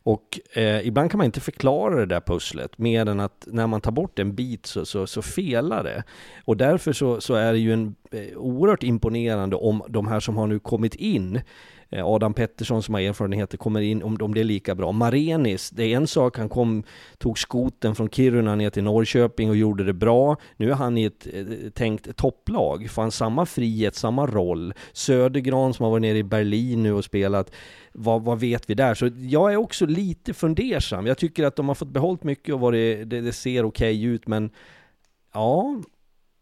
Och eh, ibland kan man inte förklara det där pusslet mer än att när man tar bort en bit så, så, så felar det. Och därför så, så är det ju en eh, oerhört imponerande om de här som har nu kommit in Eh, Eh, Adam Pettersson som har erfarenheter kommer in, om, om det är lika bra. Marenis, det är en sak, han kom, tog skoten från Kiruna ner till Norrköping och gjorde det bra. Nu är han i ett eh, tänkt topplag, får han samma frihet, samma roll. Södergran som har varit nere i Berlin nu och spelat, vad, vad vet vi där? Så jag är också lite fundersam. Jag tycker att de har fått behållt mycket och varit, det, det ser okej okay ut, men ja,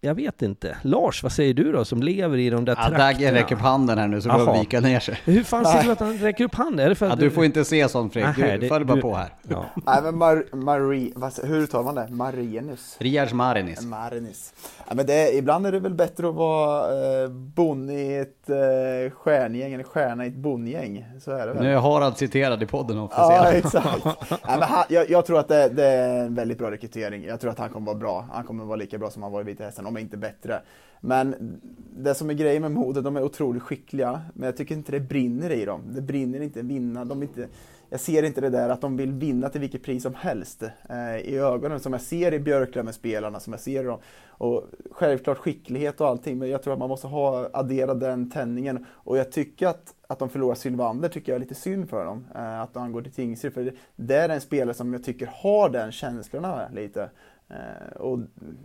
jag vet inte. Lars, vad säger du då som lever i de där Ja, trakterna? Dagge räcker upp handen här nu så får vika ner sig. Hur fan ser du att han räcker upp handen? Är det för att Ja, du får inte se sånt Fredrik, Nähä, du det- följ bara du- på här. Ja. Nej men Mar Marie, vad, hur uttalar man det? Marinus? Riars Marinis. Marinis. Ja, men det, ibland är det väl bättre att vara eh, bonde i ett eh, stjärngäng eller stjärna i ett bondgäng. Så är det väl. Nu är Harald citerad i podden Ja, officiellt. exakt. Nej, men han, jag, jag tror att det, det är en väldigt bra rekrytering. Jag tror att han kommer vara bra. Han kommer vara lika bra som han var i Vita Hästen, om inte bättre. Men det som är grejen med Modo, de är otroligt skickliga, men jag tycker inte det brinner i dem. Det brinner inte vinna. De inte, jag ser inte det där att de vill vinna till vilket pris som helst eh, i ögonen, som jag ser i Björklöven med spelarna, som jag ser i dem. Och självklart skicklighet och allting, men jag tror att man måste ha addera den tändningen. Och jag tycker att, att de förlorar Sylvander tycker jag är lite synd för dem. Eh, att han går till Tingsryd, för det, det är en spelare som jag tycker har den känslorna lite. Eh, och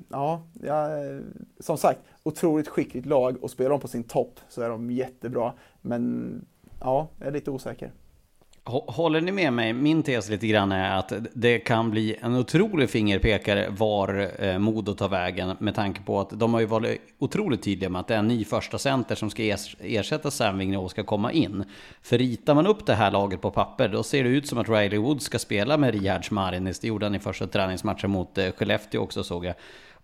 ja, ja, eh, som sagt, otroligt skickligt lag och spelar de på sin topp så är de jättebra. Men ja, jag är lite osäker. Håller ni med mig? Min tes lite grann är att det kan bli en otrolig fingerpekare var eh, Modo tar vägen med tanke på att de har ju varit otroligt tydliga med att det är en ny första center som ska ersätta Sam Vigneault ska komma in. För ritar man upp det här laget på papper då ser det ut som att Riley Wood ska spela med Rihards Marinis. Det gjorde han i första träningsmatchen mot eh, Skellefteå också såg jag.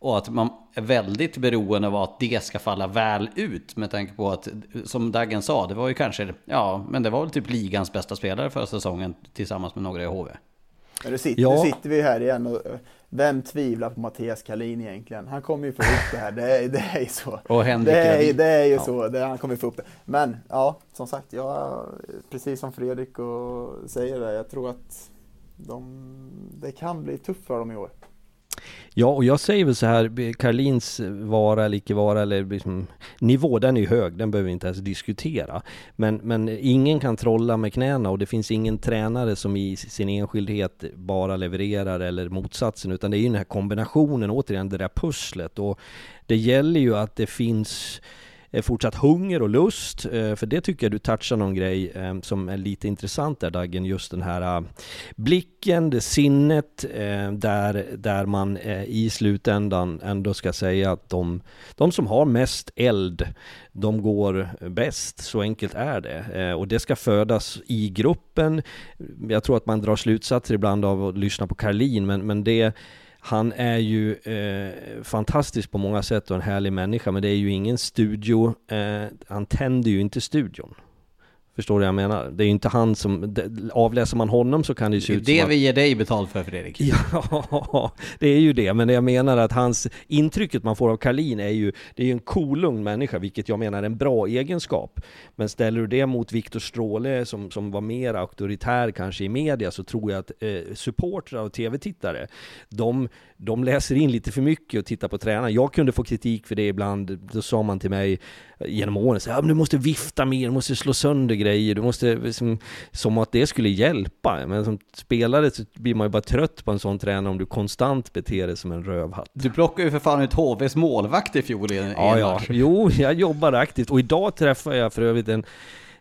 Och att man är väldigt beroende av att det ska falla väl ut med tanke på att, som Daggen sa, det var ju kanske, ja, men det var väl typ ligans bästa spelare för säsongen tillsammans med några i HV. Men nu sitter, Ja. nu sitter vi här igen och vem tvivlar på Mattias Kalin egentligen? Han kommer ju få upp det här, det är, det är ju så. Och Henrik det, är, det är ju Ja. så, det, han kommer få upp det. Men ja, som sagt, jag, precis som Fredrik och säger det, jag tror att de, det kan bli tufft för dem i år. Ja, och jag säger väl så här, eh, Karlins vara eller icke vara eller liksom, nivå, den är ju hög, den behöver vi inte ens diskutera. Men, men ingen kan trolla med knäna och det finns ingen tränare som i sin enskildhet bara levererar eller motsatsen, utan det är ju den här kombinationen, återigen det där pusslet. Och det gäller ju att det finns Eh, fortsatt hunger och lust, eh, för det tycker jag du touchar någon grej eh, som är lite intressant där Daggen, just den här blicken, det sinnet, där, där man i slutändan ändå ska säga att de, de som har mest eld, de går bäst, så enkelt är det. Och det ska födas i gruppen. Jag tror att man drar slutsatser ibland av att lyssna på Karlin, men, men det han är ju eh, fantastisk på många sätt och en härlig människa, men det är ju ingen studio. Eh, han tänder ju inte studion. Förstår du vad jag menar? Det är ju inte han som... det- Avläser man honom så kan det ju se Det är ut som det att... vi ger dig betalt för Fredrik. Ja, [laughs] det är ju det, men jag menar att hans intrycket man får av Karlin är ju, det är ju en cool, ung människa, vilket jag menar är en bra egenskap. Men ställer du det mot Viktor Stråle som, som var mer auktoritär kanske i media, så tror jag att eh, supportrar och tv-tittare, de, de läser in lite för mycket och tittar på tränaren. Jag kunde få kritik för det ibland, då sa man till mig genom åren, så, här, "Ja, men du måste vifta mer, du måste slå sönder grejer, du måste, liksom, som att det skulle hjälpa. Men som spelare så blir man ju bara trött på en sån tränare om du konstant beter dig som en rövhatt. Du plockar ju för fan ut HVs målvakt i fjol i en, Ja, en ja. Jo, jag jobbar aktivt och idag träffar jag för övrigt en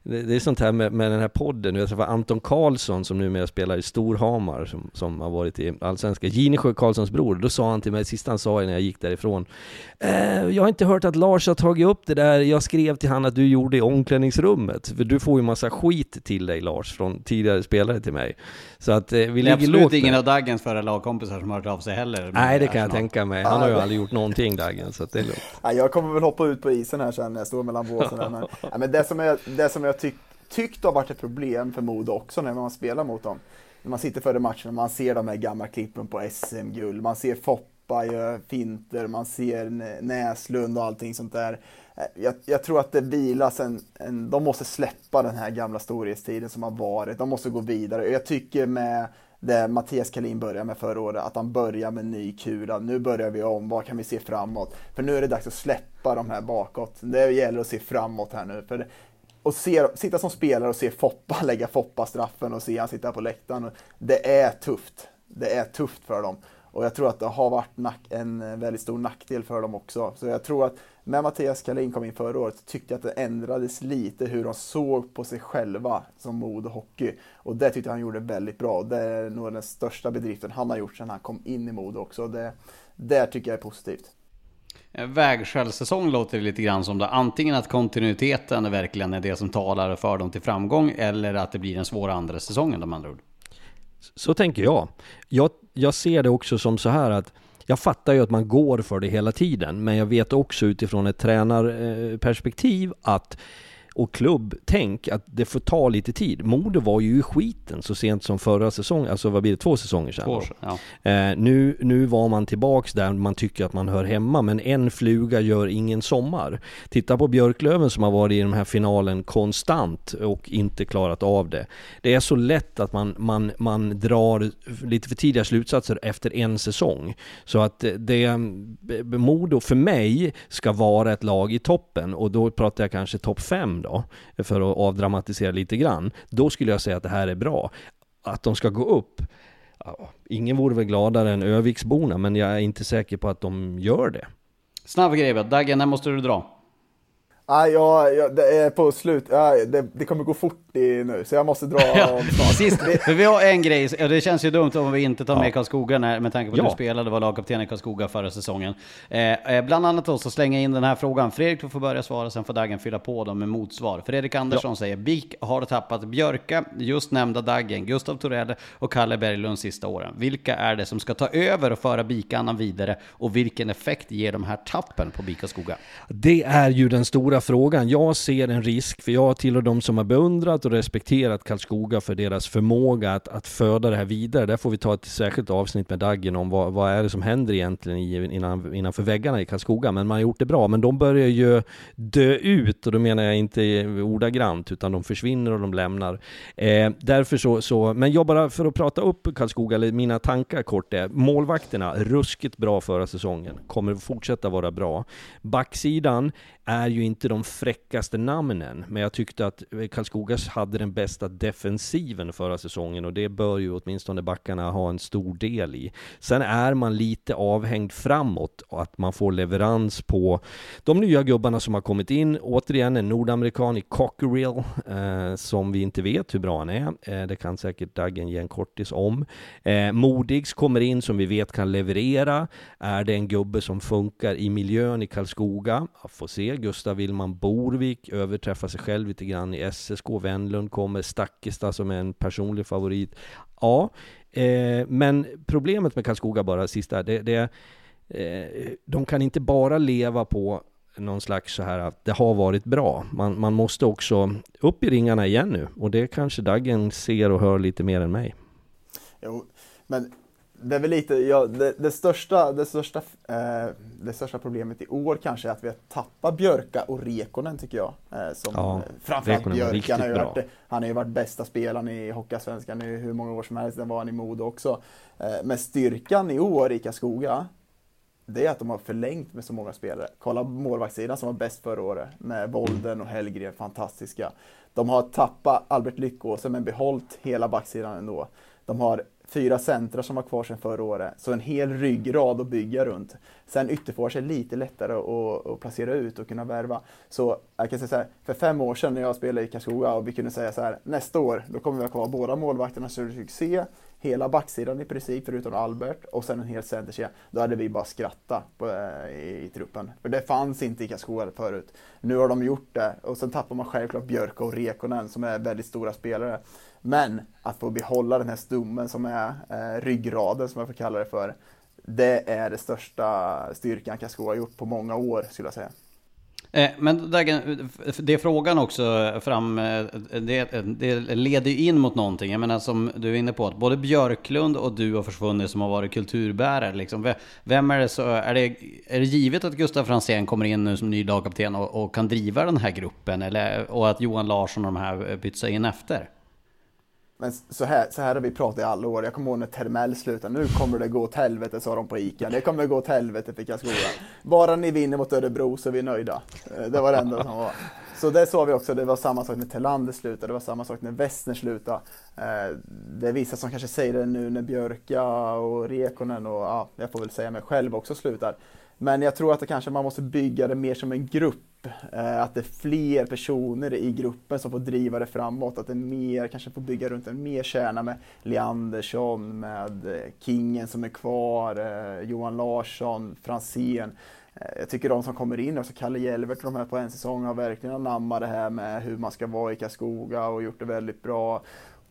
det det är sånt här med, med den här podden, jag träffade Anton Karlsson som numera spelar i Storhamar som, som har varit i Allsvenskan, Ginesjö Karlssons bror, då sa han till mig, sista han sa när jag gick därifrån eh, Jag har inte hört att Lars har tagit upp det där. Jag skrev till han att du gjorde i omklädningsrummet, för du får ju massa skit till dig Lars, från tidigare spelare till mig. Så att eh, vi Det är ligger absolut lågt ingen där. av Daggens förra lagkompisar som har hört av sig heller. Nej det kan jag tänka mig, han har ju aldrig gjort någonting Dagen, så att det är lugnt [laughs] Nej, jag kommer väl hoppa ut på isen här sen när jag står mellan båsen. Här, men, [laughs] ja, men det som jag, det som jag tyck, tyckt har varit ett problem för Modo också när man spelar mot dem. När man sitter före matchen, man ser de här gamla klippen på SM-guld, man ser Foppa göra finter, man ser Nä- Näslund och allting sånt där. Jag, jag tror att det vilas en, en, de måste släppa den här gamla storhetstiden som har varit, de måste gå vidare. Jag tycker med det Mattias Kalin började med förra året, att han börjar med ny kula. Nu börjar vi om, vad kan vi se framåt? För nu är det dags att släppa de här bakåt. Det gäller att se framåt här nu. För det, och se, sitta som spelare och se Foppa [laughs] lägga Foppa-straffen och se han sitta på läktaren. Det är tufft. Det är tufft för dem. Och jag tror att det har varit nack, en väldigt stor nackdel för dem också. Så jag tror att när Mattias Kalin kom in förra året tyckte jag att det ändrades lite hur de såg på sig själva som Modo Hockey. Och det tyckte jag han gjorde väldigt bra. Det är nog den största bedriften han har gjort sedan han kom in i Modo också. Det, det tycker jag är positivt. Eh, låter det lite grann som det. Antingen att kontinuiteten verkligen är det som talar för dem till framgång eller att det blir en svår andra säsongen de andra ord. Så tänker jag. jag. Jag ser det också som så här att jag fattar ju att man går för det hela tiden, men jag vet också utifrån ett tränarperspektiv att och klubbtänk att det får ta lite tid. Modo var ju i skiten så sent som förra säsongen, alltså vad blir det, två säsonger sedan? Två, ja. eh, nu, nu var man tillbaks där man tycker att man hör hemma, men en fluga gör ingen sommar. Titta på Björklöven som har varit i den här finalen konstant och inte klarat av det. Det är så lätt att man, man, man drar lite för tidiga slutsatser efter en säsong. Så att det, Modo för mig ska vara ett lag i toppen och då pratar jag kanske topp 5 då, för att avdramatisera lite grann, då skulle jag säga att det här är bra. Att de ska gå upp, ingen vore väl gladare än Öviksborna, men jag är inte säker på att de gör det. Snabb grej Dagge, när måste du dra? Ah, ja, ja, det är på slut. Ah, det, det, kommer gå fort i, nu, så jag måste dra [laughs] ja, Sist, för vi har en grej, och det känns ju dumt om vi inte tar med ja. Karlskoga när, med tanke på att ja. du spelade, var lagkapten i Karlskoga förra säsongen. Eh, eh bland annat så slänger jag in den här frågan. Fredrik, du får börja svara, sen får Daggen fylla på dem med motsvar. Fredrik Andersson ja. säger, BIK har tappat Björka, just nämnda Daggen, Gustav Torell och Kalle Berglund sista åren. Vilka är det som ska ta över och föra BIK-andan vidare? Och vilken effekt ger de här tappen på BIK Karlskoga? Det är ju den stora frågan. Jag ser en risk, för jag tillhör de som har beundrat och respekterat Karlskoga för deras förmåga att, att föda det här vidare. Där får vi ta ett särskilt avsnitt med Daggen om vad, vad är det som händer egentligen i, innan, innanför väggarna i Karlskoga. Men man har gjort det bra. Men de börjar ju dö ut och då menar jag inte ordagrant utan de försvinner och de lämnar. Eh, därför så, så, men jag bara för att prata upp Karlskoga, eller mina tankar kort är, målvakterna, ruskigt bra förra säsongen, kommer fortsätta vara bra. Backsidan, är ju inte de fräckaste namnen, men jag tyckte att eh, Karlskoga hade den bästa defensiven förra säsongen och det bör ju åtminstone backarna ha en stor del i. Sen är man lite avhängd framåt och att man får leverans på de nya gubbarna som har kommit in. Återigen en nordamerikan i Cockerill eh, som vi inte vet hur bra han är. Eh, det kan säkert Daggen ge en kortis om. Eh, Modigs kommer in som vi vet kan leverera. Är det en gubbe som funkar i miljön i Karlskoga? Jag får se Gustav Hillman Borvik överträffar sig själv lite grann i SSK. Wendlund kommer, Stakkesta som är en personlig favorit. Ja, eh, men problemet med Karlskoga bara sista, det, det eh, de kan inte bara leva på någon slags så här att det har varit bra. Man, man måste också upp i ringarna igen nu och det kanske Daggen ser och hör lite mer än mig. Jo, men det är väl lite, ja, det, det största, det, största, eh, det största problemet i år kanske är att vi har tappat Björka och Rekonen tycker jag. Eh, som, ja, framförallt Björka, han har, varit, han har ju varit bästa spelaren i Hockeyallsvenskan i hur många år som helst, den var han i Modo också. Eh, men styrkan i år i Karlskoga, det är att de har förlängt med så många spelare. Kolla målvaktssidan som var bäst förra året med Volden och Hellgren, fantastiska. De har tappat Albert Lyckåsen men behållit hela backsidan ändå. De har fyra centra som var kvar sedan förra året. Så en hel ryggrad att bygga runt. Sen ytterforward är lite lättare att, att, placera ut och kunna värva. Så jag kan säga så här, för fem år sedan när jag spelade i Karlskoga och vi kunde säga så här, nästa år då kommer vi ha kvar båda målvakterna så se, hela backsidan i princip förutom Albert och sen en hel centerkedja. Då hade vi bara skrattat på, eh, i, i, truppen. För det fanns inte i Karlskoga förut. Nu har de gjort det och sen tappar man självklart Björk och Rekonen som är väldigt stora spelare. Men att få behålla den här stommen som är eh, ryggraden som jag får kalla det för. Det är det största styrkan Karlskoga har gjort på många år skulle jag säga. Eh, men det är frågan också fram, eh, det, det leder ju in mot någonting. Jag menar som du är inne på, att både Björklund och du har försvunnit som har varit kulturbärare. Liksom. Vem är det så, är det, är det givet att Gustav Fransén kommer in nu som ny lagkapten och, och, kan driva den här gruppen? Eller, och att Johan Larsson och de här byts in efter? Men så här, så här har vi pratat i alla år. Jag kommer ihåg när Termell slutade. Nu kommer det gå åt helvete, sa de på ICA. Det kommer gå åt helvete för Karlskoga. Bara ni vinner mot Örebro så är vi nöjda. Eh, det var det enda som var. Så det sa vi också. Det var samma sak när Telander slutade. Det var samma sak när Westner slutade. Eh, det är vissa som kanske säger det nu när Björka och Rekonen och ja, jag får väl säga mig själv också slutar. Men jag tror att det kanske man måste bygga det mer som en grupp. Eh, att det är fler personer i gruppen som får driva det framåt. Att det är mer, kanske får bygga runt en mer kärna med Leandersson, med eh, Kingen som är kvar, eh, Johan Larsson, Fransén. Jag tycker de som kommer in, också Kalle Jelvert och de här på en säsong har verkligen anammat det här med hur man ska vara i Karlskoga och gjort det väldigt bra.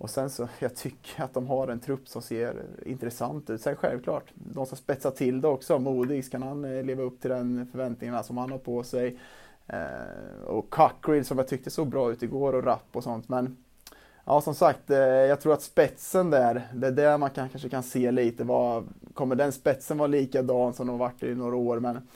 Och sen så, [laughs] jag tycker att de har en trupp som ser intressant ut. Sen självklart, de som spetsar till det också. Modis, kan han eh, leva upp till den förväntningarna som han har på sig? Eh, och Cockrill som jag tyckte såg bra ut igår och Rapp och sånt. Men ja, som sagt, eh, jag tror att spetsen där, det är där man kan, kanske kan se lite. Vad, kommer den spetsen vara likadan som de varit i några år? Men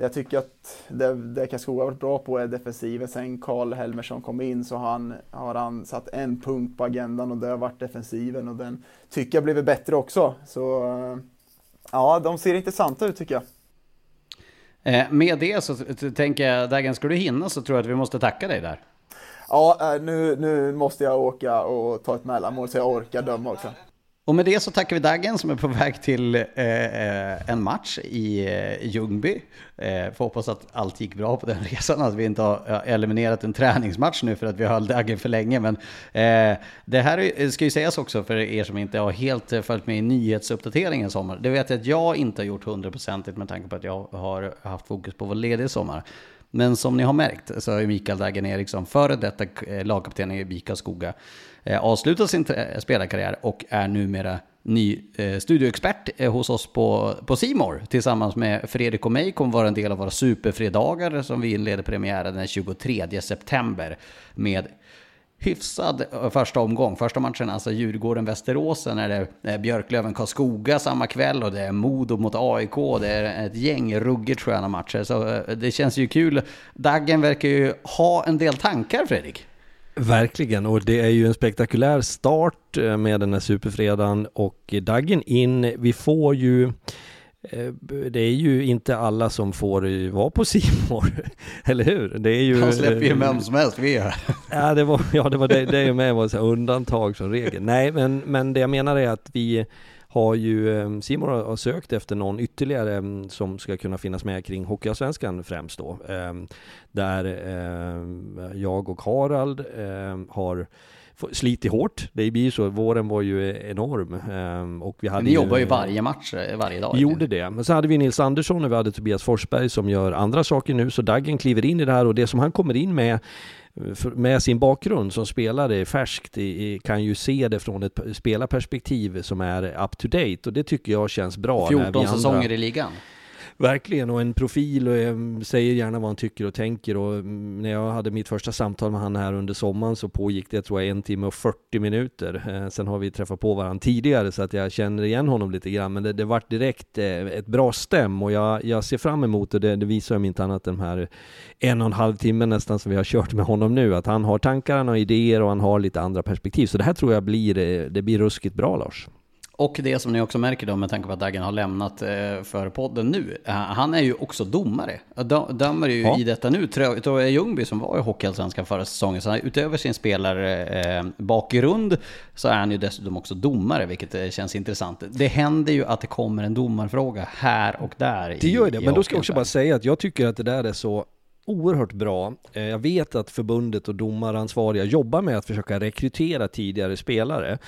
jag tycker att det, det Karlskoga har varit bra på är defensiven. Sen Karl Helmersson kom in så han, har han satt en punkt på agendan och det har varit defensiven och den tycker jag blivit bättre också. Så ja, de ser intressanta ut tycker jag. Eh, med det så tänker jag, Dagen, ska du hinna så tror jag att vi måste tacka dig där. Ja, eh, nu, nu måste jag åka och ta ett mellanmål så jag orkar döma också. Och med det så tackar vi Daggen som är på väg till eh, eh, en match i eh, Ljungby. Eh, får hoppas att allt gick bra på den [laughs] resan, att vi inte har eliminerat en träningsmatch nu för att vi höll Daggen för länge. Men eh, det här ska ju sägas också för er som inte har helt eh, följt med i nyhetsuppdateringen i sommar. Det vet jag att jag inte har gjort hundraprocentigt med tanke på att jag har haft fokus på att vara ledig i sommar. Men som ni har märkt så har Mikael Dagen Eriksson, före detta eh, lagkapten i Vika Skoga, eh, avslutat sin eh, spelarkarriär och är numera ny studioexpert hos oss på, på Simor. Tillsammans med Fredrik och mig kommer vara en del av våra superfredagar som vi inleder premiären den 23 september med hyfsad eh, första omgång. Första matchen alltså Djurgården-Västerås, sen är det eh, Björklöven-Karlskoga samma kväll och det är Modo mot AIK. Det är ett gäng ruggigt sköna matcher, så eh, det känns ju kul. Daggen verkar ju ha en del tankar, Fredrik. Verkligen, och det är ju en spektakulär start med den här superfredagen och Daggen in, vi får ju det är ju inte alla som får vara på Simor, [laughs] eller hur? Det är ju... Han släpper ju vem som helst, vi är [laughs] Ja, det var, ja, det var det, det med var så undantag som regel. Nej, men, men det jag menar är att vi har ju, eh, Simor har sökt efter någon ytterligare mm, som ska kunna finnas med kring Hockeyallsvenskan främst då. Eh, där jag och Harald har slitit hårt. Det blir ju så, våren var ju enorm. Ehm, och vi hade Ni jobbar ju varje match, eh, varje dag. Vi gjorde det. Men så hade vi Nils Andersson och vi hade Tobias Forsberg som gör andra saker nu. Så Daggen kliver in i det här och det som han kommer in med med sin bakgrund som spelare färskt kan ju se det från ett spelarperspektiv som är up to date och det tycker jag känns bra. 14 säsonger i ligan. Verkligen, och en profil och säger gärna vad han tycker och tänker. Och när jag hade mitt första samtal med han här under sommaren så pågick det, tror jag, en timme och 40 minuter. Eh, sen har vi träffat på varandra tidigare så att jag känner igen honom lite grann. Men det, det vart direkt eh, ett bra stäm och jag, jag ser fram emot det. Det visar om inte annat den här en och en halv timme nästan som vi har kört med honom nu. Att han har tankar, han har idéer och han har lite andra perspektiv. Så det här tror jag blir, eh, det blir ruskigt bra Lars. Och det som ni också märker då med tanke på att Daggen har lämnat eh, för podden nu. Eh, han är ju också domare. Dömer ju ja. i detta nu. Tror jag Ljungby som var i Hockeyallsvenskan förra säsongen. Så utöver sin spelarbakgrund eh, så är han ju dessutom också domare, vilket känns intressant. Det händer ju att det kommer en domarfråga här och där. Det gör det, men då ska jag också bara säga att jag tycker att det där är så oerhört bra. Eh, jag vet att förbundet och domaransvariga jobbar med att försöka rekrytera tidigare spelare.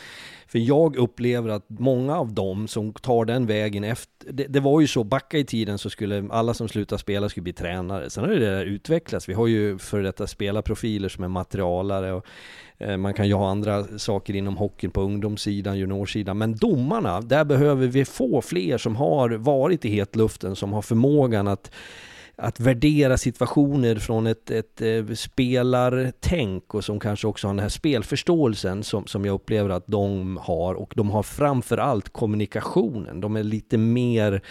För jag upplever att många av dem som tar den vägen efter, det, det, var ju så, backa i tiden så skulle alla som slutar spela skulle bli tränare. Sen har det där utvecklats. Vi har ju för detta spelarprofiler som är materialare och eh, man kan ju ha andra saker inom hockeyn på ungdomssidan, juniorsidan. Men domarna, där behöver vi få fler som har varit i hetluften, som har förmågan att att värdera situationer från ett, ett, eh, spelartänk och som kanske också har den här spelförståelsen som, som jag upplever att de har och de har framförallt kommunikationen. De är lite mer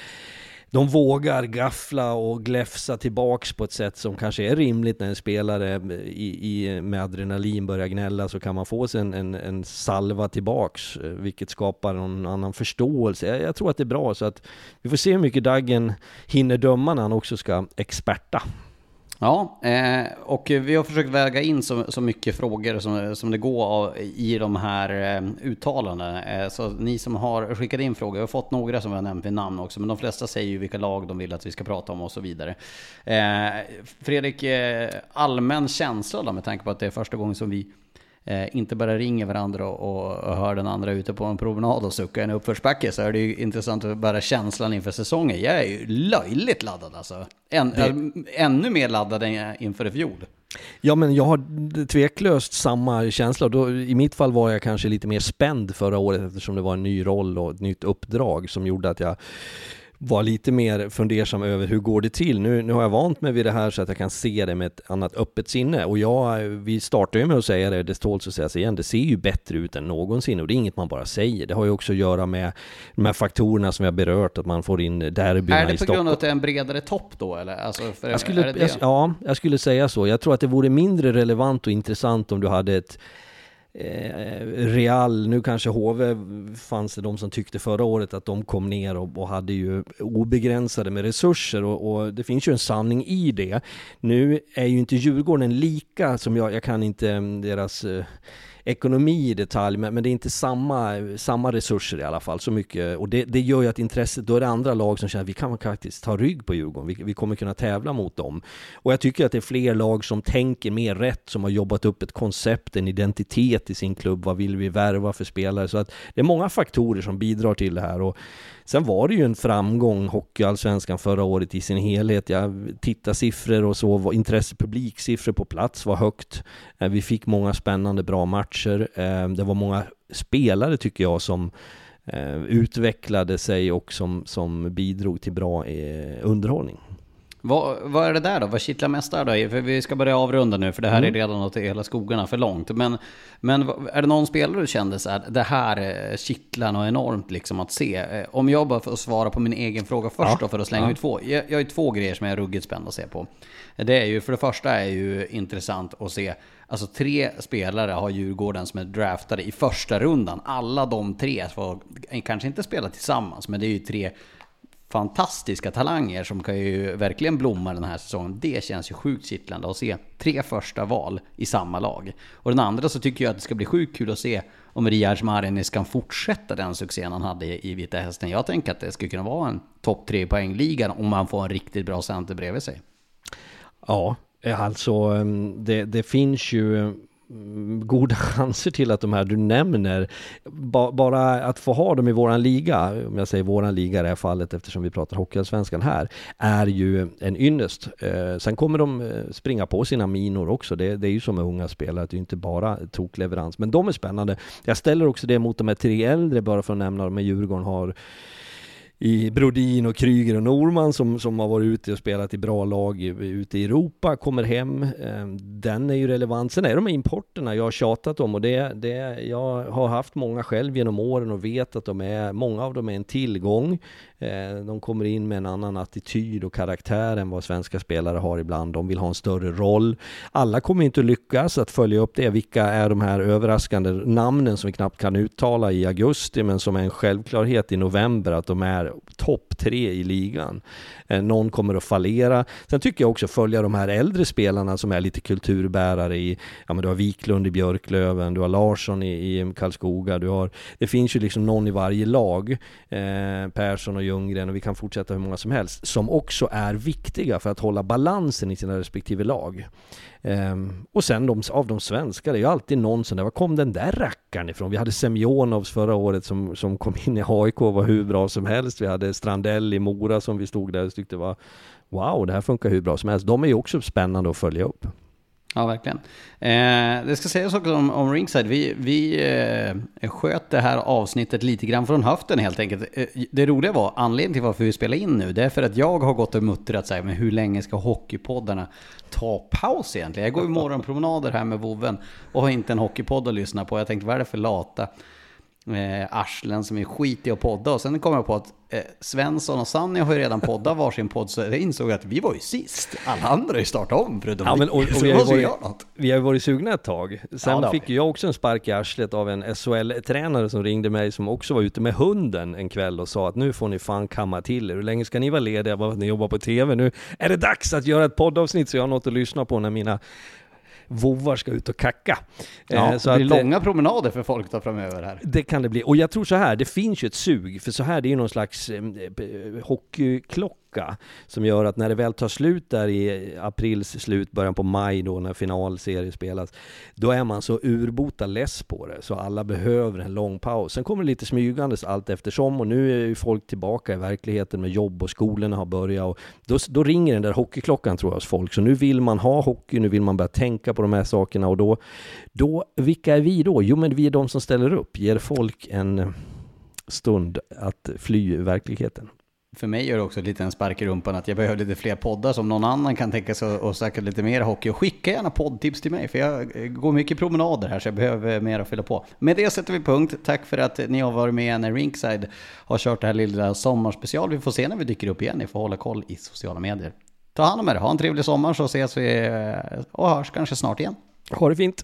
de vågar gaffla och gläfsa tillbaks på ett sätt som kanske är rimligt när en spelare i, i, med adrenalin börjar gnälla så kan man få sig en, en, en salva tillbaks eh, vilket skapar någon annan förståelse. Jag, jag, tror att det är bra så att vi får se hur mycket Daggen hinner döma när han också ska experta. Ja, eh, och vi har försökt väga in så, så mycket frågor som, som det går av, i de här eh, uttalandena. Eh, så ni som har skickat in frågor, jag har fått några som jag nämnt vid namn också, men de flesta säger ju vilka lag de vill att vi ska prata om och så vidare. Eh, Fredrik, eh, allmän känsla då med tanke på att det är första gången som vi eh, inte bara ringer varandra och, och, hör den andra ute på en promenad och suckar en uppförsbacke så är det ju intressant att bara känslan inför säsongen. Jag är ju löjligt laddad alltså. Än, det... Ännu mer laddad än inför i fjol. Ja men jag har tveklöst samma känsla. Då, I mitt fall var jag kanske lite mer spänd förra året eftersom det var en ny roll och ett nytt uppdrag som gjorde att jag var lite mer fundersam över hur går det till? Nu, nu har jag vant mig vid det här så att jag kan se det med ett annat öppet sinne. Och jag, vi startar ju med att säga det, det tåls att sägas igen, det ser ju bättre ut än någonsin och det är inget man bara säger. Det har ju också att göra med de här faktorerna som vi har berört, att man får in derbyna i Stockholm. Är det på grund av att det är en bredare topp då eller? Alltså, jag skulle, jag, ja, jag skulle säga så. Jag tror att det vore mindre relevant och intressant om du hade ett Eh, Real, nu kanske HV fanns det de som tyckte förra året att de kom ner och, och hade ju obegränsade med resurser och, och, det finns ju en sanning i det. Nu är ju inte Djurgården lika som jag, jag kan inte mm, deras eh, ekonomi i detalj, men, men, det är inte samma, samma resurser i alla fall, så mycket. Och det, det gör ju att intresset, då är det andra lag som känner att vi kan faktiskt ta rygg på Djurgården, vi, vi kommer kunna tävla mot dem. Och jag tycker att det är fler lag som tänker mer rätt, som har jobbat upp ett koncept, en identitet i sin klubb, vad vill vi värva för spelare? Så att det är många faktorer som bidrar till det här. Och Sen var det ju en framgång, Hockeyallsvenskan förra året i sin helhet. Jag tittar siffror och så, intresse, publiksiffror på plats var högt. Eh, vi fick många spännande, bra matcher. Eh, det var många spelare tycker jag som eh, utvecklade sig och som, som bidrog till bra underhållning. Vad, vad, är det där då? Vad kittlar mest där då? För vi ska börja avrunda nu, för det här mm. är redan åt hela skogarna för långt. Men, men är det någon spelare du kände så här, det här kittlar något enormt liksom att se? Eh, om jag bara får svara på min egen fråga först ja. då, för att slänga ja. ut två. Jag, jag har ju två grejer som jag är ruggigt spänd att se på. Det är ju, för det första är ju intressant att se, alltså tre spelare har Djurgården som är draftade i första rundan. Alla de tre får kanske inte spela tillsammans, men det är ju tre fantastiska talanger som kan ju verkligen blomma den här säsongen. Det känns ju sjukt kittlande att se tre första val i samma lag. Och den andra så tycker jag att det ska bli sjukt kul att se om Riyad Marinis kan fortsätta den succén han hade i Vita Hästen. Jag tänker att det skulle kunna vara en topp tre poängligan om man får en riktigt bra center bredvid sig. Ja, alltså ehm, det, det finns ju Mm, goda [laughs] chanser till att de här du nämner, ba, bara att få ha dem i våran liga, om jag säger våran liga i det här fallet eftersom vi pratar Hockeyallsvenskan här, är ju en ynnest. Eh, sen kommer de eh, springa på sina minor också, det, det är ju som med unga spelare, det är ju inte bara tokleverans, men de är spännande. Jag ställer också det mot de här tre äldre, bara för att nämna dem, med Djurgården har i Brodin och Kryger och Norman som, som har varit ute och spelat i bra lag ute i Europa, kommer hem. Ehm, den är ju relevant. Sen är de importerna jag har tjatat om och det, det, jag har haft många själv genom åren och vet att de är, många av dem är en tillgång. Eh, de kommer in med en annan attityd och karaktär än vad svenska spelare har ibland. De vill ha en större roll. Alla kommer inte lyckas att följa upp det. Vilka är de här överraskande namnen som vi knappt kan uttala i augusti men som är en självklarhet i november att de är topp tre i ligan. Eh, någon kommer att fallera. Sen tycker jag också följa de här äldre spelarna som är lite kulturbärare i, ja men du har Wiklund i Björklöven, du har Larsson i, i Karlskoga, du har, det finns ju liksom någon i varje lag, eh, Persson och Ljunggren och vi kan fortsätta hur många som helst, som också är viktiga för att hålla balansen i sina respektive lag. Um, och sen de, av de svenska, det är ju alltid någon sån där, var kom den där rackaren ifrån? Vi hade Semjonovs förra året som, som kom in i AIK och var hur bra som helst. Vi hade Strandell i Mora som vi stod där och tyckte var wow, det här funkar hur bra som helst. De är ju också spännande att följa upp. Ja, verkligen. Eh, det ska sägas också om, om Ringside. Vi, vi eh, sköt det här avsnittet lite grann från höften helt enkelt. Eh, det roliga var, anledningen till varför vi spelar in nu, det är för att jag har gått och muttrat så här, men hur länge ska hockeypoddarna ta paus egentligen? Jag går ju morgonpromenader här med vovven och har inte en hockeypodd att lyssna på. Jag tänkte, vad är det för lata? Eh, arslen som är skit i att podda. Och sen kom jag på att eh, Svensson och Sanni har ju redan poddat varsin podd, så jag insåg att vi var ju sist. Alla andra har ju startat om förutom ja, men, och, och vi, har varit, vi har varit sugna ett tag. Sen ja, fick jag också en spark i arslet av en SHL-tränare som ringde mig, som också var ute med hunden en kväll och sa att nu får ni fan kamma till er. Hur länge ska ni vara lediga? Bara att ni jobbar på TV. Nu är det dags att göra ett poddavsnitt så jag har något att lyssna på när mina vovvar ska ut och kacka. Ja, eh, så det blir att, eh, långa promenader för folk då framöver här. Det kan det bli. Och jag tror så här, det finns ju ett sug, för så här, det är ju någon slags eh, hockeyklocka lucka som gör att när det väl tar slut där i aprils slut, början på maj då när finalserie spelas, då är man så urbota less på det så alla behöver en lång paus. Sen kommer det lite smygandes allt eftersom och nu är ju folk tillbaka i verkligheten med jobb och skolorna har börjat och då, då ringer den där hockeyklockan tror jag hos folk. Så nu vill man ha hockey, nu vill man börja tänka på de här sakerna och då, då vilka är vi då? Jo men vi är de som ställer upp, ger folk en stund att fly verkligheten. För mig gör det också lite en spark i rumpan att jag behöver lite fler poddar som någon annan kan tänka sig och söka lite mer hockey. Och skicka gärna poddtips till mig för jag eh, går mycket promenader här så jag behöver mer att fylla på. Med det sätter vi punkt. Tack för att ni har varit med när Rinkside har kört det här lilla sommarspecial. Vi får se när vi dyker upp igen. Ni får hålla koll i sociala medier. Ta hand om er, ha en trevlig sommar så ses vi eh, och hörs kanske snart igen. Ha det fint!